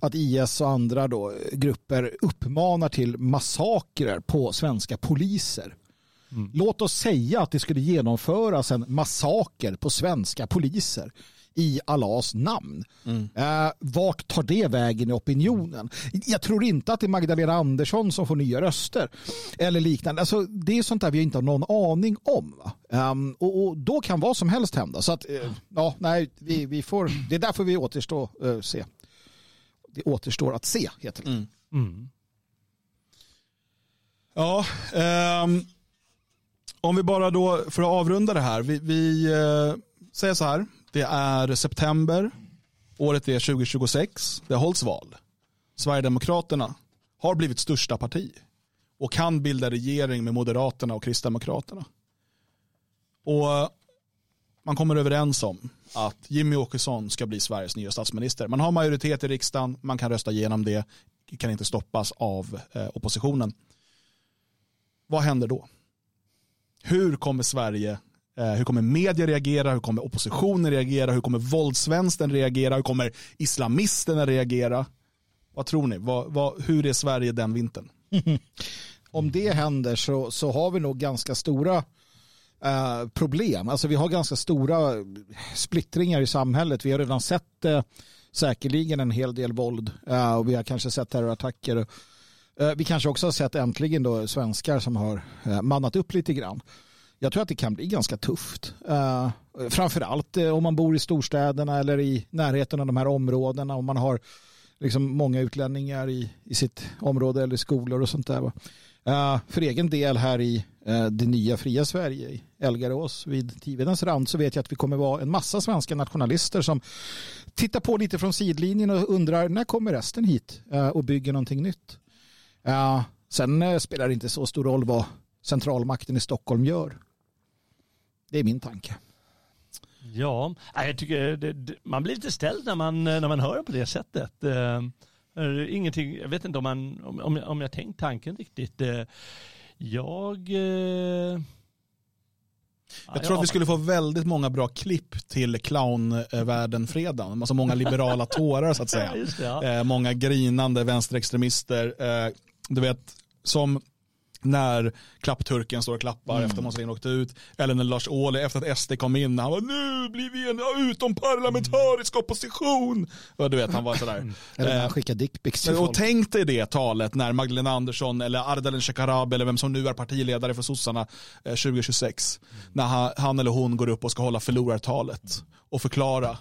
att IS och andra då, eh, grupper uppmanar till massakrer på svenska poliser. Låt oss säga att det skulle genomföras en massaker på svenska poliser i Allahs namn. Eh, vart tar det vägen i opinionen? Jag tror inte att det är Magdalena Andersson som får nya röster eller liknande. Alltså, det är sånt där vi inte har någon aning om. Va? Ehm, och, och då kan vad som helst hända. Så att, eh, ja, nej, vi, vi får, det är därför vi återstår eh, se. Det återstår att se, heter det. Mm. Ja, ehm, om vi bara då, för att avrunda det här, vi, vi eh, säger så här, det är september, året är 2026, det hålls val. Sverigedemokraterna har blivit största parti och kan bilda regering med Moderaterna och Kristdemokraterna. Och eh, man kommer överens om att Jimmy Åkesson ska bli Sveriges nya statsminister. Man har majoritet i riksdagen, man kan rösta igenom det, det kan inte stoppas av eh, oppositionen. Vad händer då? Hur kommer Sverige, eh, hur kommer media reagera, hur kommer oppositionen reagera, hur kommer våldsvänstern reagera, hur kommer islamisterna reagera? Vad tror ni? Vad, vad, hur är Sverige den vintern? om det händer så, så har vi nog ganska stora eh, problem. Alltså vi har ganska stora eh, splittringar i samhället. Vi har redan sett eh, säkerligen en hel del våld eh, och vi har kanske sett terrorattacker. och, Eh, vi kanske också har sett äntligen då svenskar som har eh, mannat upp lite grann. Jag tror att det kan bli ganska tufft. Eh, framförallt om man bor i storstäderna eller i närheten av de här områdena. Om man har liksom många utlänningar i, i sitt område eller skolor och sånt där. för egen del här i det nya fria Sverige i Elgarås vid Tivedens rand så vet jag att vi kommer vara en massa svenska nationalister som tittar på lite från sidlinjen och undrar när kommer resten hit och bygger någonting nytt. Eh, sen eh, spelar det inte så stor roll vad centralmakten i Stockholm gör. Det är min tanke. Ja, jag tycker det, det, man blir lite ställd när man, när man hör det på det sättet. Eh, eh, ingenting, jag vet inte om, man, om, om, jag, tänkt tanken riktigt. Eh, jag... Eh, Jag tror att vi skulle få väldigt många bra klipp till clownvärlden-fredagen. Alltså många liberala tårar så att säga. Ja, det, ja. Eh, många grinande vänsterextremister. Eh, du vet, som när klappturken står och klappar Mm. efter Måns åkte ut. Eller när Lars Ohly efter att SD kom in, han var nu blir vi en utomparlamentarisk opposition. Och du vet, han var sådär. Eller när Eh, han skickar dickpics till och folk. tänk dig det talet när Magdalena Andersson eller Ardalan Shekarabi eller vem som nu är partiledare för sossarna eh, 2026. När han, han eller hon går upp och ska hålla förlorartalet och förklara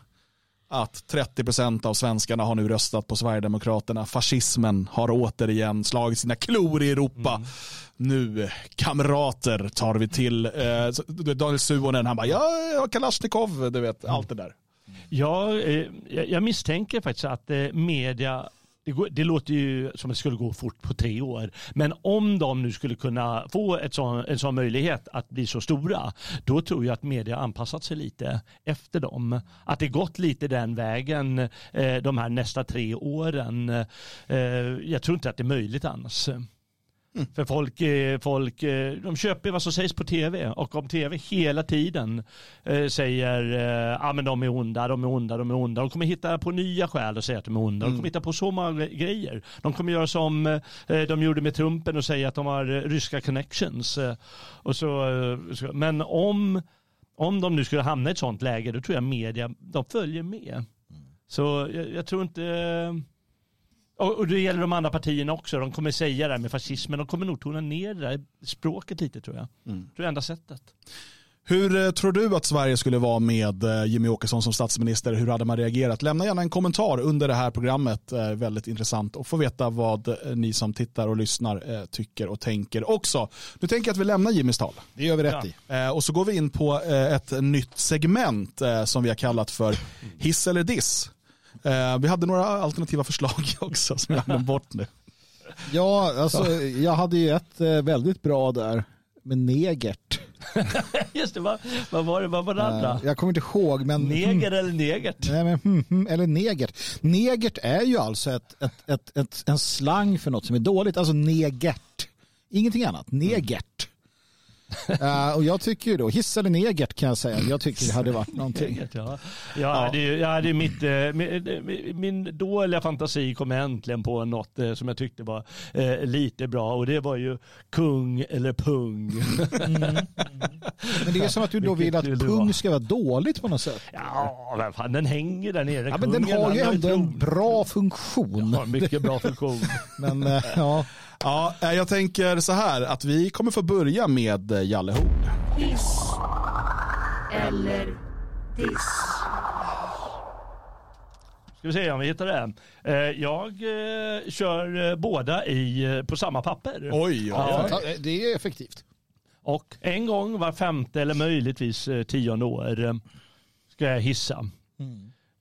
att 30% av svenskarna har nu röstat på Sverigedemokraterna. Fascismen har återigen slagit sina klor i Europa. Nu, kamrater, tar vi till. Eh, Daniel Suhonen, han bara, ja, Kalashnikov, du vet, allt det där. Ja, eh, jag jag misstänker faktiskt att eh, media det, går, det låter ju som att det skulle gå fort på tre år. Men om de nu skulle kunna få ett sån, en sån möjlighet att bli så stora, då tror jag att media anpassat sig lite efter dem. Att det gått lite den vägen eh, de här nästa tre åren. Eh, jag tror inte att det är möjligt annars. För folk, eh, folk eh, de köper vad som sägs på tv och om tv hela tiden eh, säger ah, men de är onda, de är onda, de är onda. De kommer hitta på nya skäl och säga att de är onda. De kommer hitta på så många grejer. De kommer göra som de gjorde med Trumpen och säga att de har ryska connections. Och så, så, men om, om de nu skulle hamna i ett sånt läge då tror jag media, de följer med. Så jag, jag tror inte... Och, och det gäller de andra partierna också. De kommer säga det här med fascismen. De kommer nog tona ner det där språket lite tror jag. Mm. Det är enda sättet. Hur eh, tror du att Sverige skulle vara med eh, Jimmy Åkesson som statsminister? Hur hade man reagerat? Lämna gärna en kommentar under det här programmet. Eh, Väldigt intressant att få veta vad ni som tittar och lyssnar tycker och tänker också. Nu tänker jag att vi lämnar Jimmys tal. Det gör vi rätt Ja. i. Och så går vi in på ett nytt segment som vi har kallat för hiss eller diss. Eh, Vi hade några alternativa förslag också som jag har glömt bort nu. Ja, alltså jag hade ju ett eh, väldigt bra där med negert. Just det, vad, vad var det? Vad var det andra? Eh, Jag kommer inte ihåg men... Neger eller negert? Nej, men, hmm, hmm, eller negert. Negert är ju alltså ett, ett, ett, ett, en slang för något som är dåligt. Alltså negert. Ingenting annat. Negert. Eh, och jag tycker ju då, hiss eller negert kan jag säga. Jag tycker det hade varit någonting. Negert, ja. Jag hade, ju- jag hade mitt, eh, min, min dåliga fantasi kom äntligen på något eh, som jag tyckte var eh, lite bra och det var ju kung eller pung. Men det är som att du då vill Vilket vill att pung ska vara dåligt på något sätt. Ja, men fan, den hänger där nere. Ja, men den har ju ändå en bra funktion. Ja, mycket bra funktion. Men eh, ja, Ja, eh, jag tänker så här att vi kommer få börja med eh, Jalle Horn. Hiss eller diss. Ska vi se om vi hittar det. Eh, Jag kör båda i, på samma papper. Oj, Ja. det är effektivt. Och en gång var femte eller möjligtvis tionde år ska jag hissa.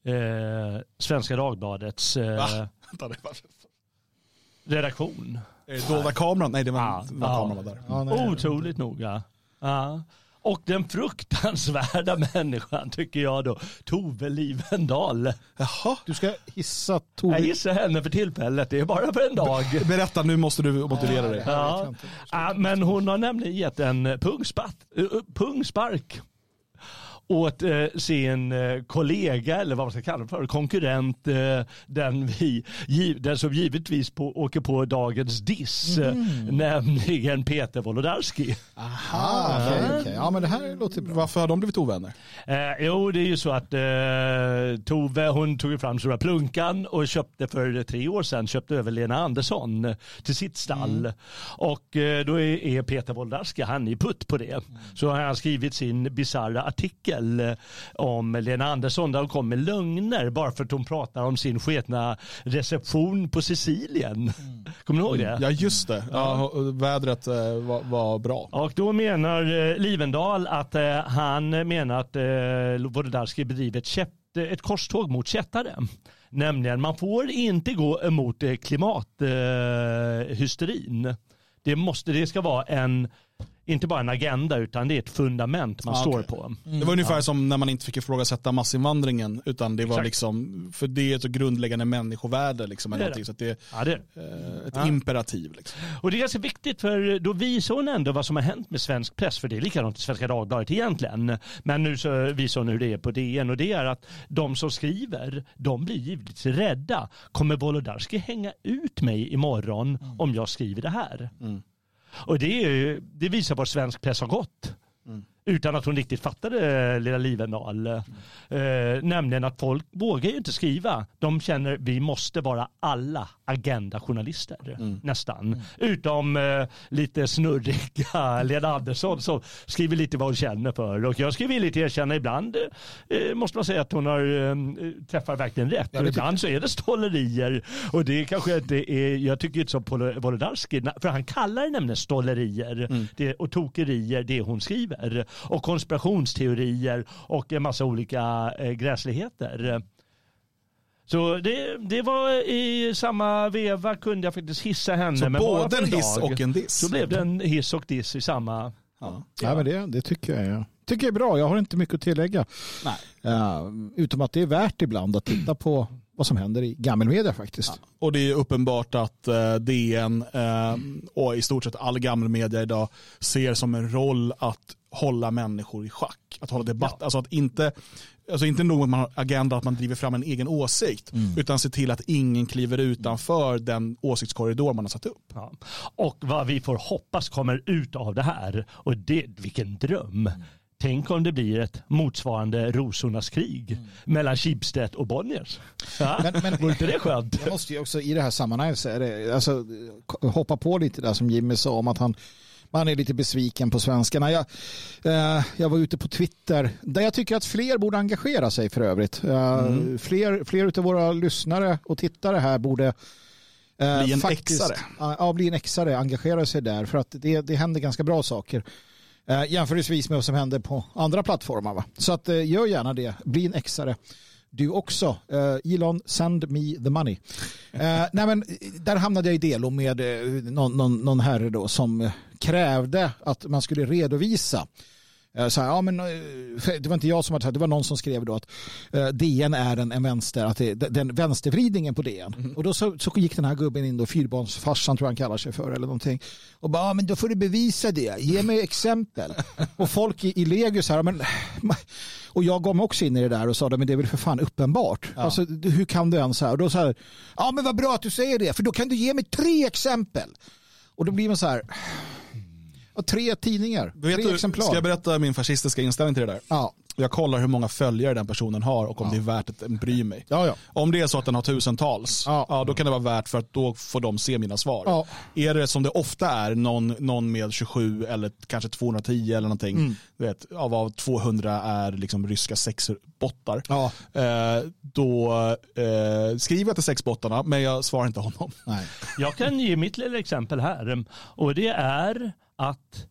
Eh, Svenska Dagbladets eh, redaktion. Är det dolda kameran? Nej, det var, Ja, det var ja. kameran var där. Ja, nej. Otroligt noga. Ja. Och den fruktansvärda människan tycker jag då, Tove Livendal. Jaha. Du ska hissa Jag Tove. gissar henne för tillfället, det är bara för en dag. Berätta, nu måste du motivera dig. Ja. Ja, men hon har nämligen gett en pungspatt, eh, pungspark åt eh, sin eh, kollega, eller vad man ska kalla det för, konkurrent, eh, den, vi, den som givetvis på, åker på dagens diss, eh, nämligen Peter Wolodarski. Aha, okej, okej. Ja, men det här låter bra. Varför har de blivit ovänner? Eh, jo, det är ju så att eh, Tove hon tog fram Stora Plunkan och köpte för tre år sedan köpte över Lena Andersson till sitt stall. Och eh, då är, är Peter Wolodarski, han är putt på det. Så har han skrivit sin bisarra artikel eh, om Lena Andersson där hon kom med lögner bara för att hon pratar om sin sketna reception på Sicilien. Kommer ni ihåg det? Ja, just det. Ja, vädret eh, var, var bra. Och då menar eh, Livendal att han menar att Wolodarski bedriver ett, ett korståg mot kättare. Nämligen man får inte gå emot klimathysterin. Hysterin. det, måste, det ska vara en, inte bara en agenda utan det är ett fundament man Ah, står okej. på. Det var ungefär som när man inte fick ifrågasätta massinvandringen utan det var Exakt. liksom, för det är ett grundläggande människovärde liksom, eller Det är någonting, så att det är Ja, det. eh, ett Ja. imperativ. Liksom. Och det är ganska viktigt för då visar hon ändå vad som har hänt med svensk press. För det är likadant i Svenska Dagbladet egentligen. Men nu så visar hon hur det är på DN. Och det är att de som skriver, de blir givetvis rädda. Kommer Wolodarski hänga ut mig imorgon om jag skriver det här? Och det, är, ju- det visar var svensk press har gått. Utan att hon riktigt fattade lilla Livendal. Eh, nämligen att folk vågar ju inte skriva. De känner vi måste vara alla agendajournalister nästan. Utom eh, lite snurriga Lena Andersson som skriver lite vad hon känner för. Och jag ska villigt erkänna ibland eh, måste man säga att hon har eh, träffar verkligen rätt. Ja, ibland så är det stollerier. Och det kanske inte är, jag tycker inte som Wolodarski, för han kallar det nämligen stollerier det, och tokerier det hon skriver. Och konspirationsteorier och en massa olika eh, gräsligheter. Så det, det var i samma veva kunde jag faktiskt hissa henne. Så men både en hiss dag. och en diss. Så blev det en hiss och diss i samma. Ja. Ja, men det, det tycker jag är, tycker jag är bra. Jag har inte mycket att tillägga. Nej. Eh, utom att det är värt ibland att titta på vad som händer i gammelmedia faktiskt. Och det är uppenbart att eh, DN eh, och i stort sett all gammal media idag ser som en roll att hålla människor i schack. Att hålla debatt. Alltså att inte, alltså inte nog att man har agenda att man driver fram en egen åsikt. Utan se till att ingen kliver utanför den åsiktskorridor man har satt upp. Ja. Och vad vi får hoppas kommer ut av det här. Och det, vilken dröm. Tänk om det blir ett motsvarande rosornas krig mellan Schibsted och Bonniers. Ja? Men- men- Vore inte det skönt? Jag måste ju också i det här sammanhanget säga det, alltså, hoppa på lite där som Jimmy sa om att han man är lite besviken på svenskarna. Jag, eh, jag var ute på Twitter där jag tycker att fler borde engagera sig för övrigt. Eh, Fler, fler av våra lyssnare och tittare här borde eh, Bli en faktiskt, exare. Ja, ja, bli en exare, engagera sig där för att det, det händer ganska bra saker. Eh, jämförelsevis med vad som händer på andra plattformar. Va? Så att, eh, gör gärna det, bli en exare. Du också. Eh, Elon, send me the money. Eh, nej men, eh, där hamnade jag i delo med eh, någon, någon, någon herre då som eh, krävde att man skulle redovisa Eh, Så här, ja, men, eh, det var inte jag som hade sagt, det var någon som skrev då att eh, DN är en, en vänster, att det, den vänstervridningen på DN. Och då så, så gick den här gubben in då, fyrbarnsfarsan tror jag han kallar sig för eller någonting. Och bara, ja, men då får du bevisa det, ge mig exempel. och folk i, i Legio så här, men, och jag gav mig också in i det där och sa, men det är väl för fan uppenbart. Alltså, hur kan du ens så här? Och då så här, ja men vad bra att du säger det, för då kan du ge mig tre exempel. Och då blir man så här, ja, tre tidningar, Vet tre du, exemplar. ska jag berätta min fascistiska inställning till det där? Ja. Jag kollar hur många följare den personen har och om det är värt att bry mig. Ja, ja. Om det är så att den har tusentals, Ja. ja. då kan det vara värt för att då får de se mina svar. Ja. Är det som det ofta är, någon, någon med 27 eller kanske 210 eller någonting, Mm. du vet, av av 200 är liksom ryska sexbottar, Ja. eh, då eh, skriver jag till sexbottarna men jag svarar inte honom. Nej. Jag kan ge mitt lilla exempel här. Och det är att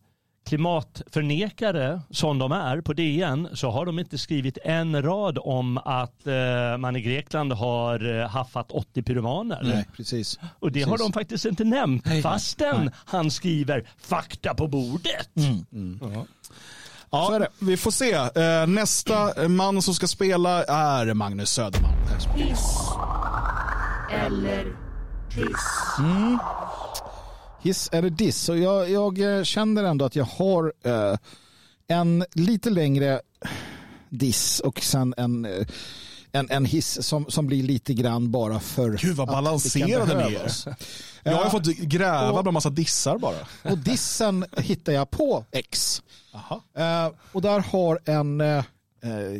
klimatförnekare som de är på DN så har de inte skrivit en rad om att eh, man i Grekland har eh, haffat 80 pyromaner. Nej, precis. Och det har Precis. de faktiskt inte nämnt Nej. fastän han skriver fakta på bordet. Ja, Så är det. Vi får se. Eh, nästa man som ska spela är Magnus Söderman. Hiss eller diss. Hiss eller diss. Och jag, jag eh, känner ändå att jag har eh, en lite längre diss och sen en, eh, en, en hiss som, som blir lite grann bara för Gud vad balanserade ni är. Jag har fått gräva Och- bland massa dissar bara. Och dissen hittar jag på X. Eh, och där har en eh, eh,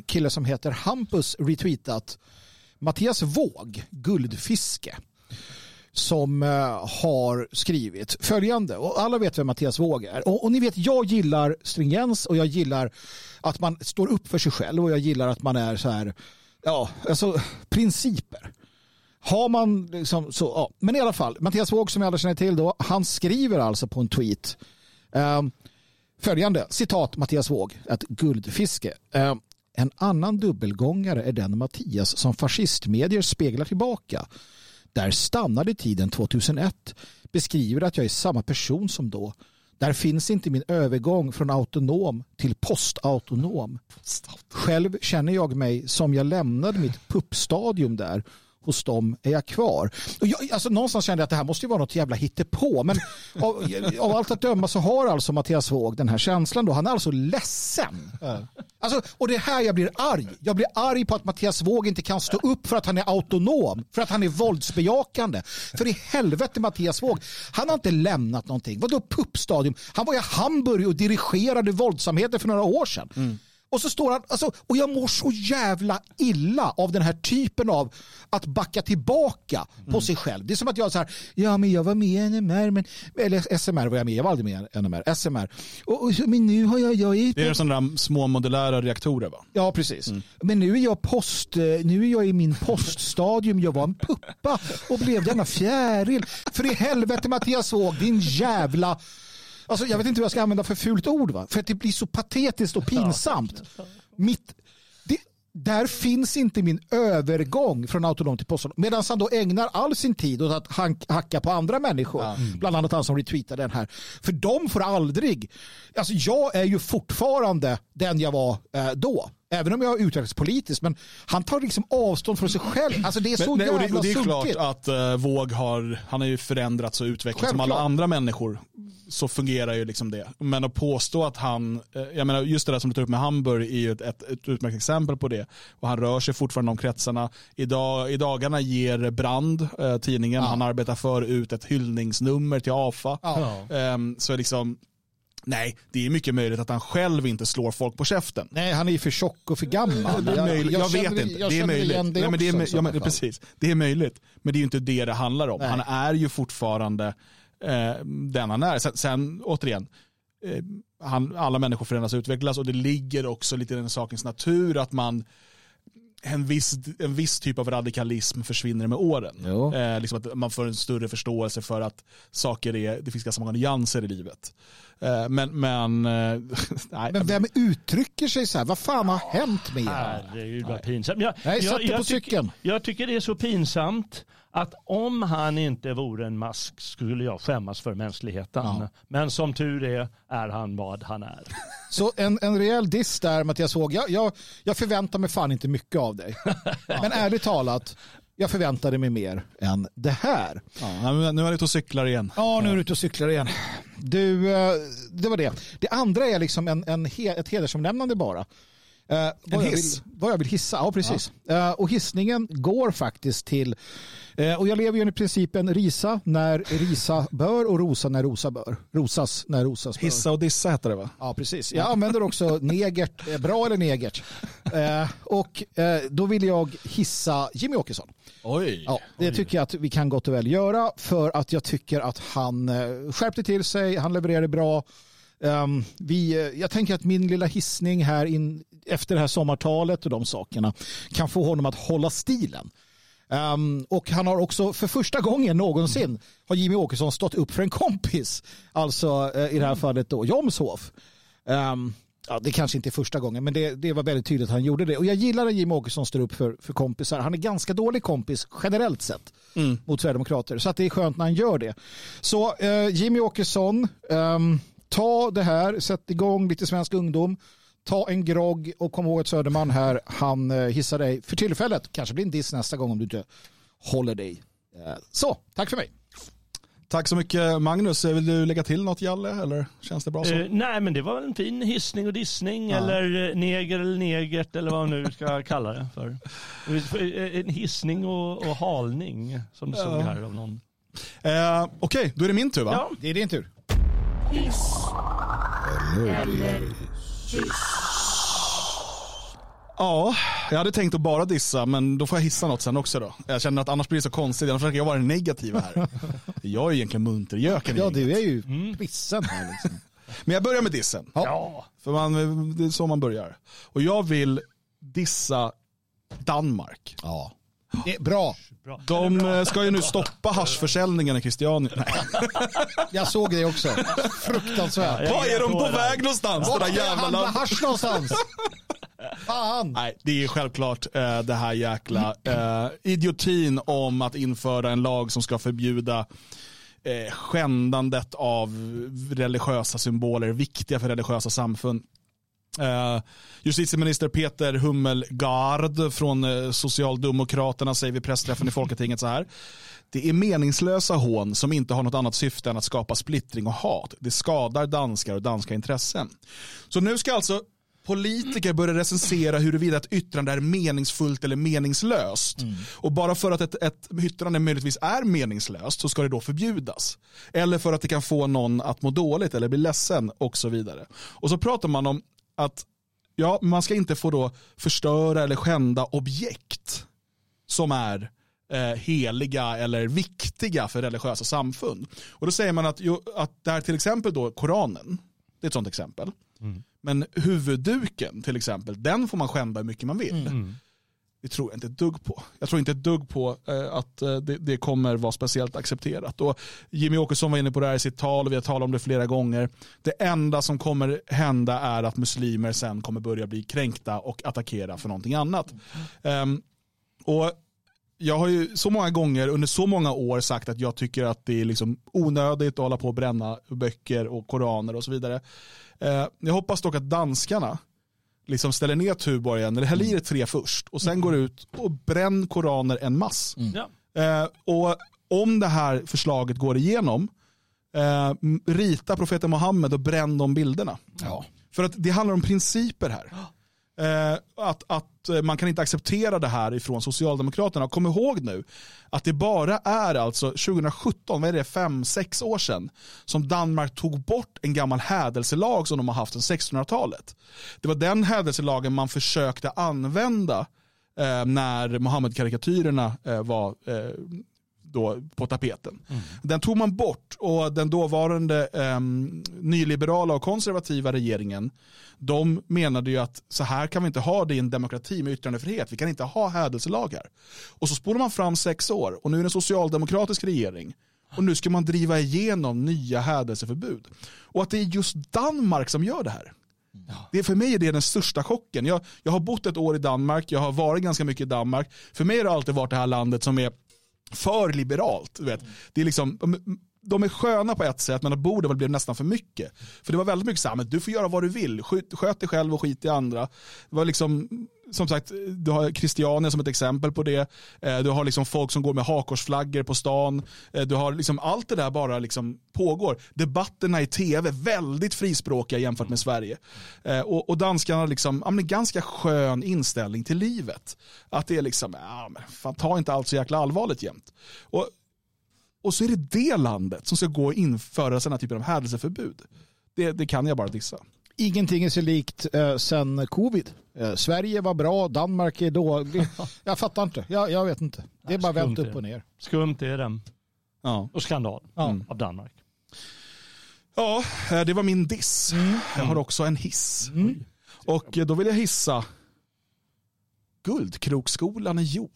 kille som heter Hampus retweetat Mattias Våg, Guldfiske, som eh, har skrivit följande. Och alla vet vem Mattias Våg är. Och, och ni vet, jag gillar stringens och jag gillar att man står upp för sig själv och jag gillar att man är så här, ja, alltså principer. Har man liksom så, ja. Men i alla fall, Mattias Våg som jag alla känner till då, han skriver alltså på en tweet eh, följande, citat Mattias Våg, ett guldfiske. Eh, en annan dubbelgångare är den Mattias som fascistmedier speglar tillbaka. Där stannade tiden 2001. Beskriver att jag är samma person som då. Där finns inte min övergång från autonom till postautonom. Själv känner jag mig som jag lämnade mitt puppstadium där. Hos dem är jag kvar. Och jag, alltså, någonstans kände jag att det här måste ju vara något jävla hittepå. Men av, av allt att döma så har alltså Mattias Våg den här känslan. Då. Han är alltså ledsen Alltså, och det är här jag blir arg. Jag blir arg på att Mattias Våg inte kan stå upp för att han är autonom, för att han är våldsbejakande. För i helvete Mattias Våg, han har inte lämnat någonting. Vadå puppstadium? Han var i Hamburg och dirigerade våldsamheter för några år sedan. Och så står han, alltså, och jag mår så jävla illa av den här typen av att backa tillbaka på sig själv. Det är som att jag så här, ja men jag var med i NMR, men, eller SMR var jag med, jag var aldrig med i NMR, SMR. Och, och, men nu har jag, jag är Det är sådana där små modulära reaktorer va? Ja, precis. Men nu är jag post, eh, nu är jag i min poststadium. Jag var en puppa och blev denna fjäril. För i helvete Mattias Våg, din jävla... Alltså, jag vet inte vad jag ska använda för fult ord. Va? För att det blir så patetiskt och pinsamt. Mitt, det, där finns inte min övergång från autonom till postautonom. Medan han då ägnar all sin tid åt att hacka på andra människor. Bland annat han som retweetade den här. För de får aldrig... Alltså jag är ju fortfarande den jag var eh, då. Även om jag har utvecklats politiskt. Men han tar liksom avstånd från sig själv. Alltså det är så Men, nej, och det, jävla och det är klart sunkigt. att uh, Våg har, han har ju förändrats och utvecklats som alla andra människor. Så fungerar ju liksom det. Men att påstå att han, eh, jag menar just det där som du tar upp med Hamburg är ju ett, ett, ett utmärkt exempel på det. Och han rör sig fortfarande de kretsarna. Idag, I dagarna ger Brand, eh, tidningen, han arbetar för ut ett hyllningsnummer till AFA. Ja. Ehm, så liksom, nej, det är mycket möjligt att han själv inte slår folk på käften. Nej, han är ju för tjock och för gammal. Är möjligt. Jag, vet känner- inte. jag det är möjligt. det Nej, men det är, ja, men, precis. Det är möjligt. Men det är ju inte det det handlar om. Nej. Han är ju fortfarande eh, den han är. Sen, sen återigen, eh, han, alla människor förändras och utvecklas och det ligger också lite i den sakens natur att man en viss, en viss typ av radikalism försvinner med åren. Eh, liksom att man får en större förståelse för att saker är, det finns ganska många nyanser i livet. Eh, men, men, eh, nej. Men vem uttrycker sig så här? Vad fan har hänt med er? Herregud vad pinsamt. Jag, Nej, dig på tycker- cykeln. jag tycker det är så pinsamt att om han inte vore en mask skulle jag skämmas för mänskligheten. Ja. Men som tur är är han vad han är. Så en, en rejäl diss där Mattias Håg. Jag, jag, jag förväntar mig fan inte mycket av dig. Men ärligt talat, jag förväntade mig mer än det här. Ja, nu är han ute och cyklar igen. Ja, nu är du ute och cyklar igen. Du, eh, det var det. Det andra är liksom en, en, ett hedersomnämnande bara. Eh, vad, jag hiss. vill, vad jag vill hissa, ja precis. Eh, och hissningen går faktiskt till, och jag lever ju enligt principen risa när risa bör och rosa när rosa bör. Rosas när rosas bör. Hissa och dissa heter det va? Ja, precis. Jag använder också negert, eh, bra eller negert. Eh, och eh, då vill jag hissa Jimmy Åkesson. Oj. Ja, det tycker jag att vi kan gott och väl göra för att jag tycker att han eh, skärpte till sig, han levererade bra. Ehm, vi, eh, jag tänker att min lilla hissning här in, efter det här sommartalet och de sakerna kan få honom att hålla stilen. Ehm, och han har också för första gången någonsin har Jimmy Åkesson stått upp för en kompis. Alltså eh, i det här fallet då Jomshof. Um, ja, det kanske inte är första gången men det, det var väldigt tydligt att han gjorde det. Och jag gillar när Jimmy Åkesson står upp för, för kompisar. Han är ganska dålig kompis generellt sett mot Sverigedemokrater. Så att det är skönt när han gör det. Så eh, Jimmy Åkesson, ehm, ta det här, sätt igång lite svensk ungdom. Ta en grogg och kom ihåg att Söderman här, han eh, hissar dig för tillfället. Kanske blir en diss nästa gång om du inte håller dig. Eh, så, tack för mig. Tack så mycket Magnus. Vill du lägga till något Jalle eller känns det bra så? Eh, nej men det var en fin hissning och dissning eller eh, neger eller negert eller vad man nu ska kalla det för. Eh, En hissning och, och halning som det stod Ja. här av någon. Eh, Okej, då är det min tur va? Ja, Det är din tur. Ja, jag hade tänkt att bara dissa, men då får jag hissa något sen också då. Jag känner att annars blir det så konstigt, annars försöker jag vara den negativa här. Jag är ju egentligen muntergöken. Ja, du är ju pissen här liksom. Men jag börjar med dissen. ja. För man, det är så man börjar. Och jag vill dissa Danmark. Ja. Det är bra. bra. De eh, ska ju nu stoppa haschförsäljningen i Christiania. Jag såg det också. Fruktansvärt. Ja, Var är de på jag- väg någonstans? Det Vart där ska jag jävla handla landet. hasch någonstans? Fan. Nej, det är självklart eh, det här jäkla eh, idiotin om att införa en lag som ska förbjuda eh, skändandet av religiösa symboler, viktiga för religiösa samfund. Eh, justitieminister Peter Hummelgard från eh, Socialdemokraterna säger vid pressträffen i Folketinget så här. Det är meningslösa hån som inte har något annat syfte än att skapa splittring och hat. Det skadar danskar och danska intressen. Så nu ska alltså politiker börjar recensera huruvida ett yttrande är meningsfullt eller meningslöst. Och bara för att ett, ett yttrande möjligtvis är meningslöst så ska det då förbjudas. Eller för att det kan få någon att må dåligt eller bli ledsen och så vidare. Och så pratar man om att ja, man ska inte få då förstöra eller skända objekt som är eh, heliga eller viktiga för religiösa samfund. Och då säger man att, jo, att det här till exempel då Koranen, det är ett sånt exempel. Men huvudduken till exempel, den får man skända hur mycket man vill. Det tror jag inte ett dugg på. Jag tror inte ett dugg på eh, att eh, det, det kommer vara speciellt accepterat. Och Jimmy Åkesson var inne på det här i sitt tal och vi har talat om det flera gånger. Det enda som kommer hända är att muslimer sen kommer börja bli kränkta och attackera för någonting annat. Um, och jag har ju så många gånger under så många år sagt att jag tycker att det är liksom onödigt att hålla på och bränna böcker och koraner och så vidare. Eh, jag hoppas dock att danskarna liksom ställer ner Tuborgen, eller häller i det tre först och sen går ut och bränn koraner en mass. Ja. Eh, och om det här förslaget går igenom, eh, rita profeten Muhammed och bränn de bilderna. Ja. För att det handlar om principer här. Eh, att, att eh, man kan inte acceptera det här ifrån Socialdemokraterna. Kom ihåg nu att det bara är alltså 2017, vad är det, fem, sex år sedan som Danmark tog bort en gammal hädelselag som de har haft sedan 1600-talet. Det var den hädelselagen man försökte använda eh, när Mohammed-karikatyrerna eh, var eh, då på tapeten. Den tog man bort och den dåvarande eh, nyliberala och konservativa regeringen de menade ju att så här kan vi inte ha det i en demokrati med yttrandefrihet. Vi kan inte ha hädelselagar. Och så spolar man fram sex år och nu är det en socialdemokratisk regering. Och nu ska man driva igenom nya hädelseförbud. Och att det är just Danmark som gör det här. Det är för mig är det den största chocken. Jag, jag har bott ett år i Danmark, jag har varit ganska mycket i Danmark. För mig har det alltid varit det här landet som är för liberalt. Du vet. Det är liksom, de är sköna på ett sätt men att bo där blev nästan för mycket. För det var väldigt mycket så här, men du får göra vad du vill, Skjut, sköt dig själv och skit i andra. Det var liksom, som sagt, du har Christiania som ett exempel på det. Eh, du har liksom folk som går med hakorsflaggor på stan. Eh, du har liksom allt det där bara liksom pågår. Debatterna i tv, väldigt frispråkiga jämfört med Sverige. Eh, och, och danskarna har liksom, ja, men en ganska skön inställning till livet. Att det är liksom, ja, men fan, ta inte allt så jäkla allvarligt jämt. Och och så är det det landet som ska gå och införa sådana typer av hädelseförbud. Det, det kan jag bara dissa. Ingenting är så likt eh, sen covid. Eh, Sverige var bra, Danmark är dåligt. Jag fattar inte. Jag, jag vet inte. Det är bara vänt upp och ner. Skumt är det. Ja, Och skandal Ja. av Danmark. ja eh, det var min diss. Jag har också en hiss. Och eh, då vill jag hissa Guldkrokskolan i Jo.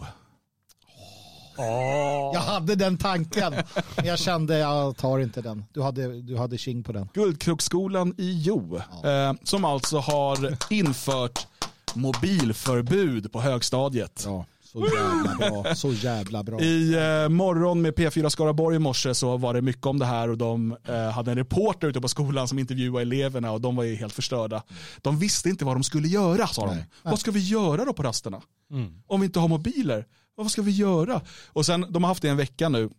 Jag hade den tanken. Men jag kände jag tar inte den. Du hade, du hade king på den. Guldkrokskolan i Jo. Eh, som alltså har infört mobilförbud på högstadiet. Ja, så jävla bra. Så jävla bra. I eh, morgon med P4 Skaraborg i morse så var det mycket om det här och de eh, hade en reporter ute på skolan som intervjuade eleverna och de var ju helt förstörda. De visste inte vad de skulle göra sa de. Nej. Vad ska vi göra då på rasterna? Om vi inte har mobiler? Vad ska vi göra? Och sen, de har haft det en vecka nu.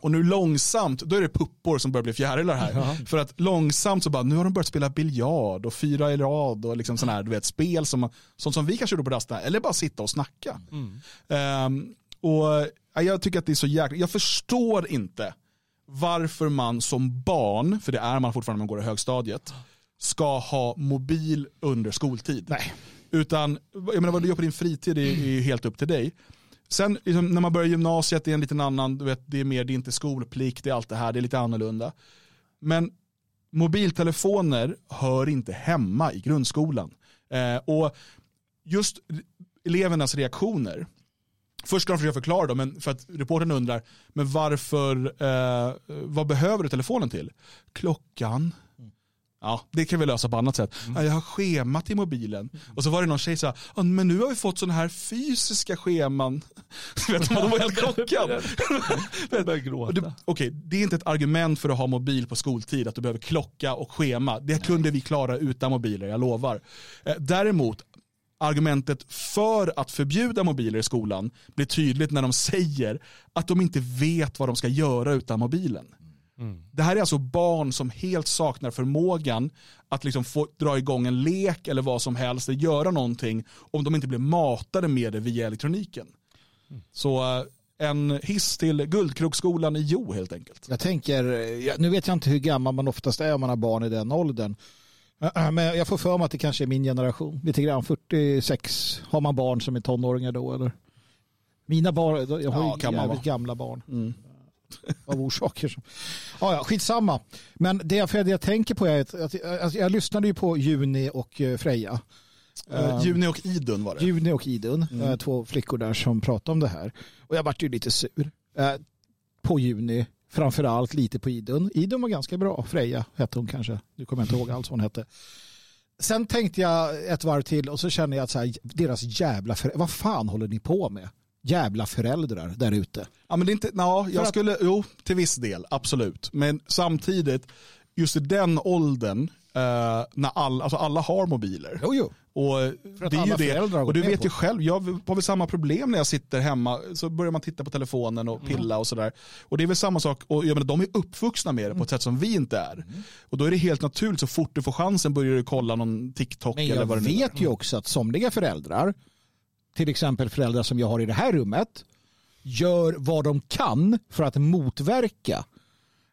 Och nu långsamt, då är det puppor som börjar bli fjärilar här. För att långsamt så bara, nu har de börjat spela biljard och fyra i rad och liksom sådana här, du vet, spel som, sånt som vi kanske gjorde på rasterna. Eller bara sitta och snacka. Ehm, och ja, jag tycker att det är så jäkla, jag förstår inte varför man som barn, för det är man fortfarande när man går i högstadiet, ska ha mobil under skoltid. Nej. Utan, jag menar vad du gör på din fritid är, är ju helt upp till dig. Sen liksom, när man börjar gymnasiet, det är en liten annan, du vet, det är mer, det är inte skolplikt, det är allt det här, det är lite annorlunda. Men mobiltelefoner hör inte hemma i grundskolan. Eh, och just elevernas reaktioner, Först ska de försöka förklara dem, men för att reportern undrar, men varför, eh, vad behöver du telefonen till? Klockan. Ja, det kan vi lösa på annat sätt. Ja, jag har schemat i mobilen. Och så var det någon tjej som sa, "Ja, men nu har vi fått sådana här fysiska scheman. Vet du, de var helt chockade. Jag börjar Och gråta. Okej, det är inte ett argument för att ha mobil på skoltid, att du behöver klocka och schema. Det kunde vi klara utan mobiler, jag lovar. Eh, Däremot, argumentet för att förbjuda mobiler i skolan blir tydligt när de säger att de inte vet vad de ska göra utan mobilen. Det här är alltså barn som helt saknar förmågan att liksom få dra igång en lek eller vad som helst, eller göra någonting om de inte blir matade med det via elektroniken. Så eh, en hiss till Guldkrogsskolan i Jo helt enkelt. Jag tänker, ja, nu vet jag inte hur gammal man oftast är om man har barn i den åldern. Men jag får för mig att det kanske är min generation. Lite grann 46. Har man barn som är tonåringar då eller? Mina barn, jag har Ja, ju jävligt gamla barn. Av orsaker. Som... Ja, ja, skitsamma. Men det jag, det jag tänker på är att, att, att jag lyssnade ju på Juni och eh, Freja. Uh, Juni och Idun var det. Juni och Idun, eh, två flickor där som pratade om det här. Och jag vart ju lite sur. Eh, På Juni, framförallt lite på Idun. Idun var ganska bra. Freja hette hon kanske. Nu kommer jag inte ihåg alls vad hon hette. Sen tänkte jag ett varv till och så kände jag att så här, deras jävla föräldrar, vad fan håller ni på med? Jävla föräldrar där ute. Ja, men det är inte, na, jag skulle, jo, till viss del, absolut. Men samtidigt, just i den åldern, eh, när all, alltså alla har mobiler. Jo, jo. Och att det är ju det. Och du vet på ju själv, jag har väl samma problem när jag sitter hemma. Så börjar man titta på telefonen och pilla och sådär. Och det är väl samma sak, och jag menar, de är uppvuxna med det på ett sätt som vi inte är. Och då är det helt naturligt, så fort du får chansen börjar du kolla någon TikTok Men eller jag vad det nu är. vet ju också att somliga föräldrar, till exempel föräldrar som jag har i det här rummet, gör vad de kan för att motverka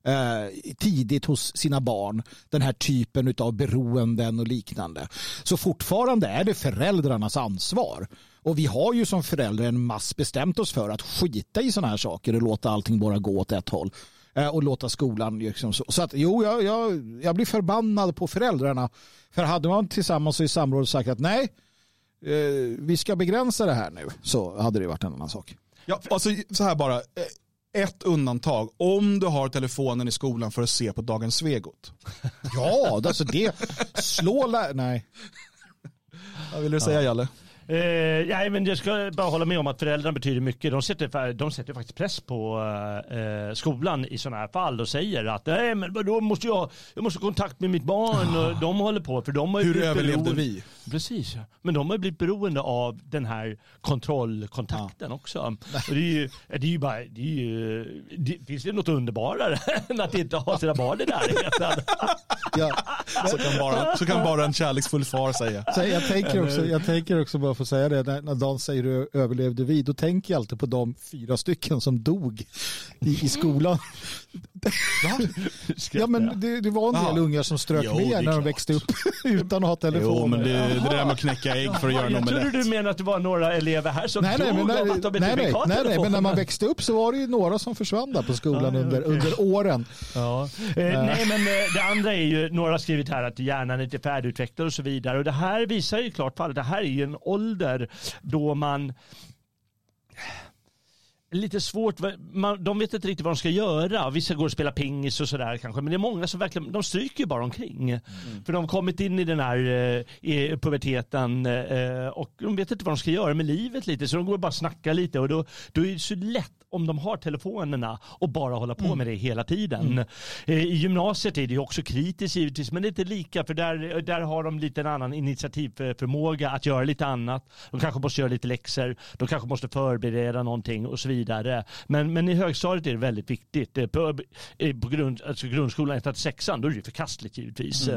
eh, tidigt hos sina barn den här typen av beroenden och liknande. Så fortfarande är det föräldrarnas ansvar. Och vi har ju som föräldrar en mass bestämt oss för att skita i sådana här saker och låta allting bara gå åt ett håll. Eh, och låta skolan liksom så. Så att jo, jag, jag, jag blir förbannad på föräldrarna. För hade man tillsammans och i samråd sagt att nej, vi ska begränsa det här nu, så hade det varit en annan sak. Ja, alltså, så här bara, eh, ett undantag. Om du har telefonen i skolan för att se på Dagens Svegot. Ja, alltså det, slå lä- nej. Vad vill du säga Jalle? Eh, nej, men jag ska bara hålla med om att föräldrarna betyder mycket. De sätter, de sätter faktiskt press på eh, skolan i sådana här fall och säger att nej, men då måste jag, jag måste ha kontakt med mitt barn och de håller på för de har Hur överlevde vi? Precis, ja. men de har ju blivit beroende av den här kontrollkontakten också. Och det är ju, det är ju bara, det är ju, det, finns det något underbarare än att inte ha sina barn i närheten? Ja. Så kan bara, så kan bara en kärleksfull far säga. Så jag, tänker också, jag tänker också bara få säga det, när, när Dan säger hur överlevde vi, då tänker jag alltid på de fyra stycken som dog i, i skolan. Ja men det, det var en del ungar som strök Jo, med när de klart. växte upp utan att ha telefon. Jo, men det, det där med att knäcka ägg för att göra en jag trodde omelett. du menade att det var några elever här som Nej, nej, men, nej, av att de nej, nej, nej, nej, men när man växte upp så var det ju några som försvann där på skolan Ja, under, okej. under åren. Ja. Eh, nej men eh, det andra är ju, några har skrivit här att hjärnan är inte färdigutvecklad och så vidare. Och det här visar ju klart fall, det här är ju en ålder då man lite svårt, man, de vet inte riktigt vad de ska göra. Vissa går och spelar pingis och sådär kanske, men det är många som verkligen, de stryker bara omkring. För de har kommit in i den här eh, puberteten eh, och de vet inte vad de ska göra med livet lite, så de går och bara snackar lite och då, då är det så lätt om de har telefonerna och bara hålla på med det hela tiden. Eh, I gymnasiet är det också kritiskt givetvis, men det är inte lika för där, där har de lite en annan initiativförmåga att göra lite annat. De kanske måste göra lite läxor, de kanske måste förbereda någonting och så vidare. Men, men i högstadiet är det väldigt viktigt. Eh, På, eh, på grund, alltså grundskolan 1 till 6 då är det förkastligt givetvis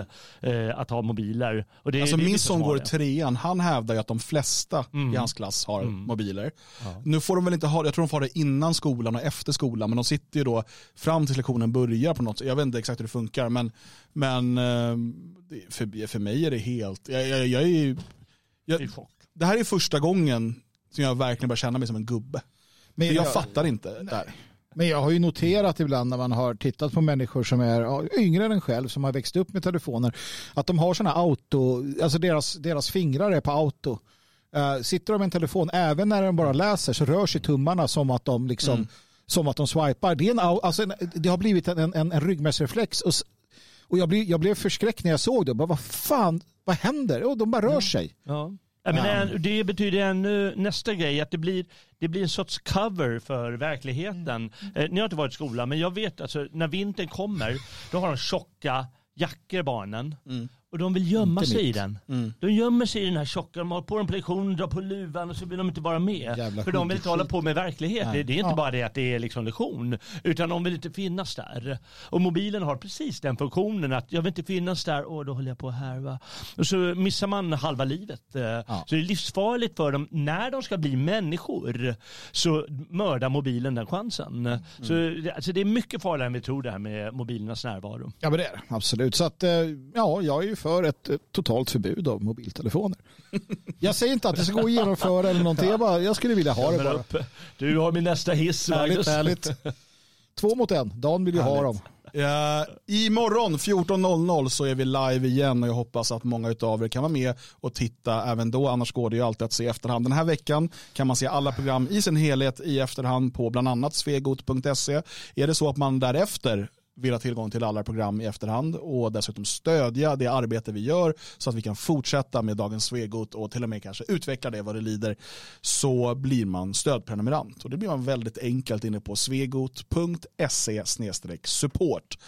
eh, att ha mobiler. Och det, Alltså det min son går i trean, han hävdar ju att de flesta i hans klass har mobiler. Nu får de väl inte ha det, jag tror de får ha det innan skolan och efter skolan, men de sitter ju då fram tills lektionen börjar på något sätt. Jag vet inte exakt hur det funkar, men, men eh, för, för mig är det helt, jag, jag, jag är ju, Det är jag, det här är första gången som jag verkligen börjar känna mig som en gubbe. Men För jag fattar inte där. Men jag har ju noterat ibland när man har tittat på människor som är yngre än en själv som har växt upp med telefoner att de har sådana auto, alltså deras, deras fingrar är på auto. Eh, sitter de med en telefon, även när de bara läser så rör sig tummarna som att de liksom som att de swipar. Det, är en, alltså en, det har blivit en, en, en ryggmärgsreflex och, och jag, blev, jag blev förskräckt när jag såg det. Bara, vad fan, vad händer? Och de bara rör sig. Ja. Ja, men en, det betyder ännu nästa grej att det blir, det blir en sorts cover för verkligheten. Eh, ni har inte varit i skolan men jag vet alltså när vintern kommer då har de tjocka jackor barnen. Och de vill gömma Inte sig i mitt. den. Mm. De gömmer sig i den här tjocka, de har på dem på lektion, drar på luvan och så vill de inte vara med. Jävla För de vill inte hålla på med verklighet. Det, det är inte Ja. bara det att det är liksom lektion, utan de vill inte finnas där. Och mobilen har precis den funktionen att jag vill inte finnas där och då håller jag på att härva. Och så missar man halva livet. Eh, Så det är livsfarligt för dem när de ska bli människor så mördar mobilen den chansen. Mm. Så det- alltså det är mycket farligare än vi tror det här med mobilernas närvaro. Ja men det är det, absolut. Så att, eh, ja, jag är ju för ett eh, totalt förbud av mobiltelefoner. Jag säger inte att det ska gå att genomföra eller någonting, jag, bara, jag skulle vilja ha det bara. upp. Du har min nästa hiss Magnus. härligt. Två mot en, Dan vill ju ha dem. Eh, imorgon 14.00 så är vi live igen och jag hoppas att många av er kan vara med och titta även då. Annars går det ju alltid att se i efterhand. Den här veckan kan man se alla program i sin helhet i efterhand på bland annat svegot.se. Är det så att man därefter vill ha tillgång till alla program i efterhand och dessutom stödja det arbete vi gör så att vi kan fortsätta med dagens Svegot och till och med kanske utveckla det vad det lider så blir man stödprenumerant och det blir man väldigt enkelt inne på svegot.se support.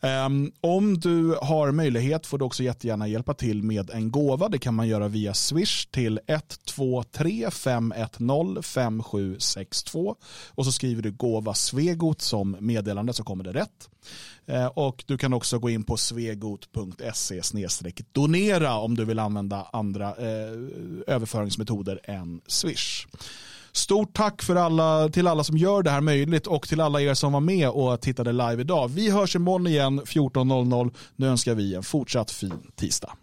Um, om du har möjlighet får du också jättegärna hjälpa till med en gåva. Det kan man göra via Swish till 123 510 5762 och så skriver du gåva Svegot som meddelande så kommer det rätt. Eh, och du kan också gå in på svegot.se donera om du vill använda andra eh, överföringsmetoder än Swish. Stort tack för alla, till alla som gör det här möjligt och till alla er som var med och tittade live idag. Vi hörs imorgon igen 14.00. Nu önskar vi en fortsatt fin tisdag.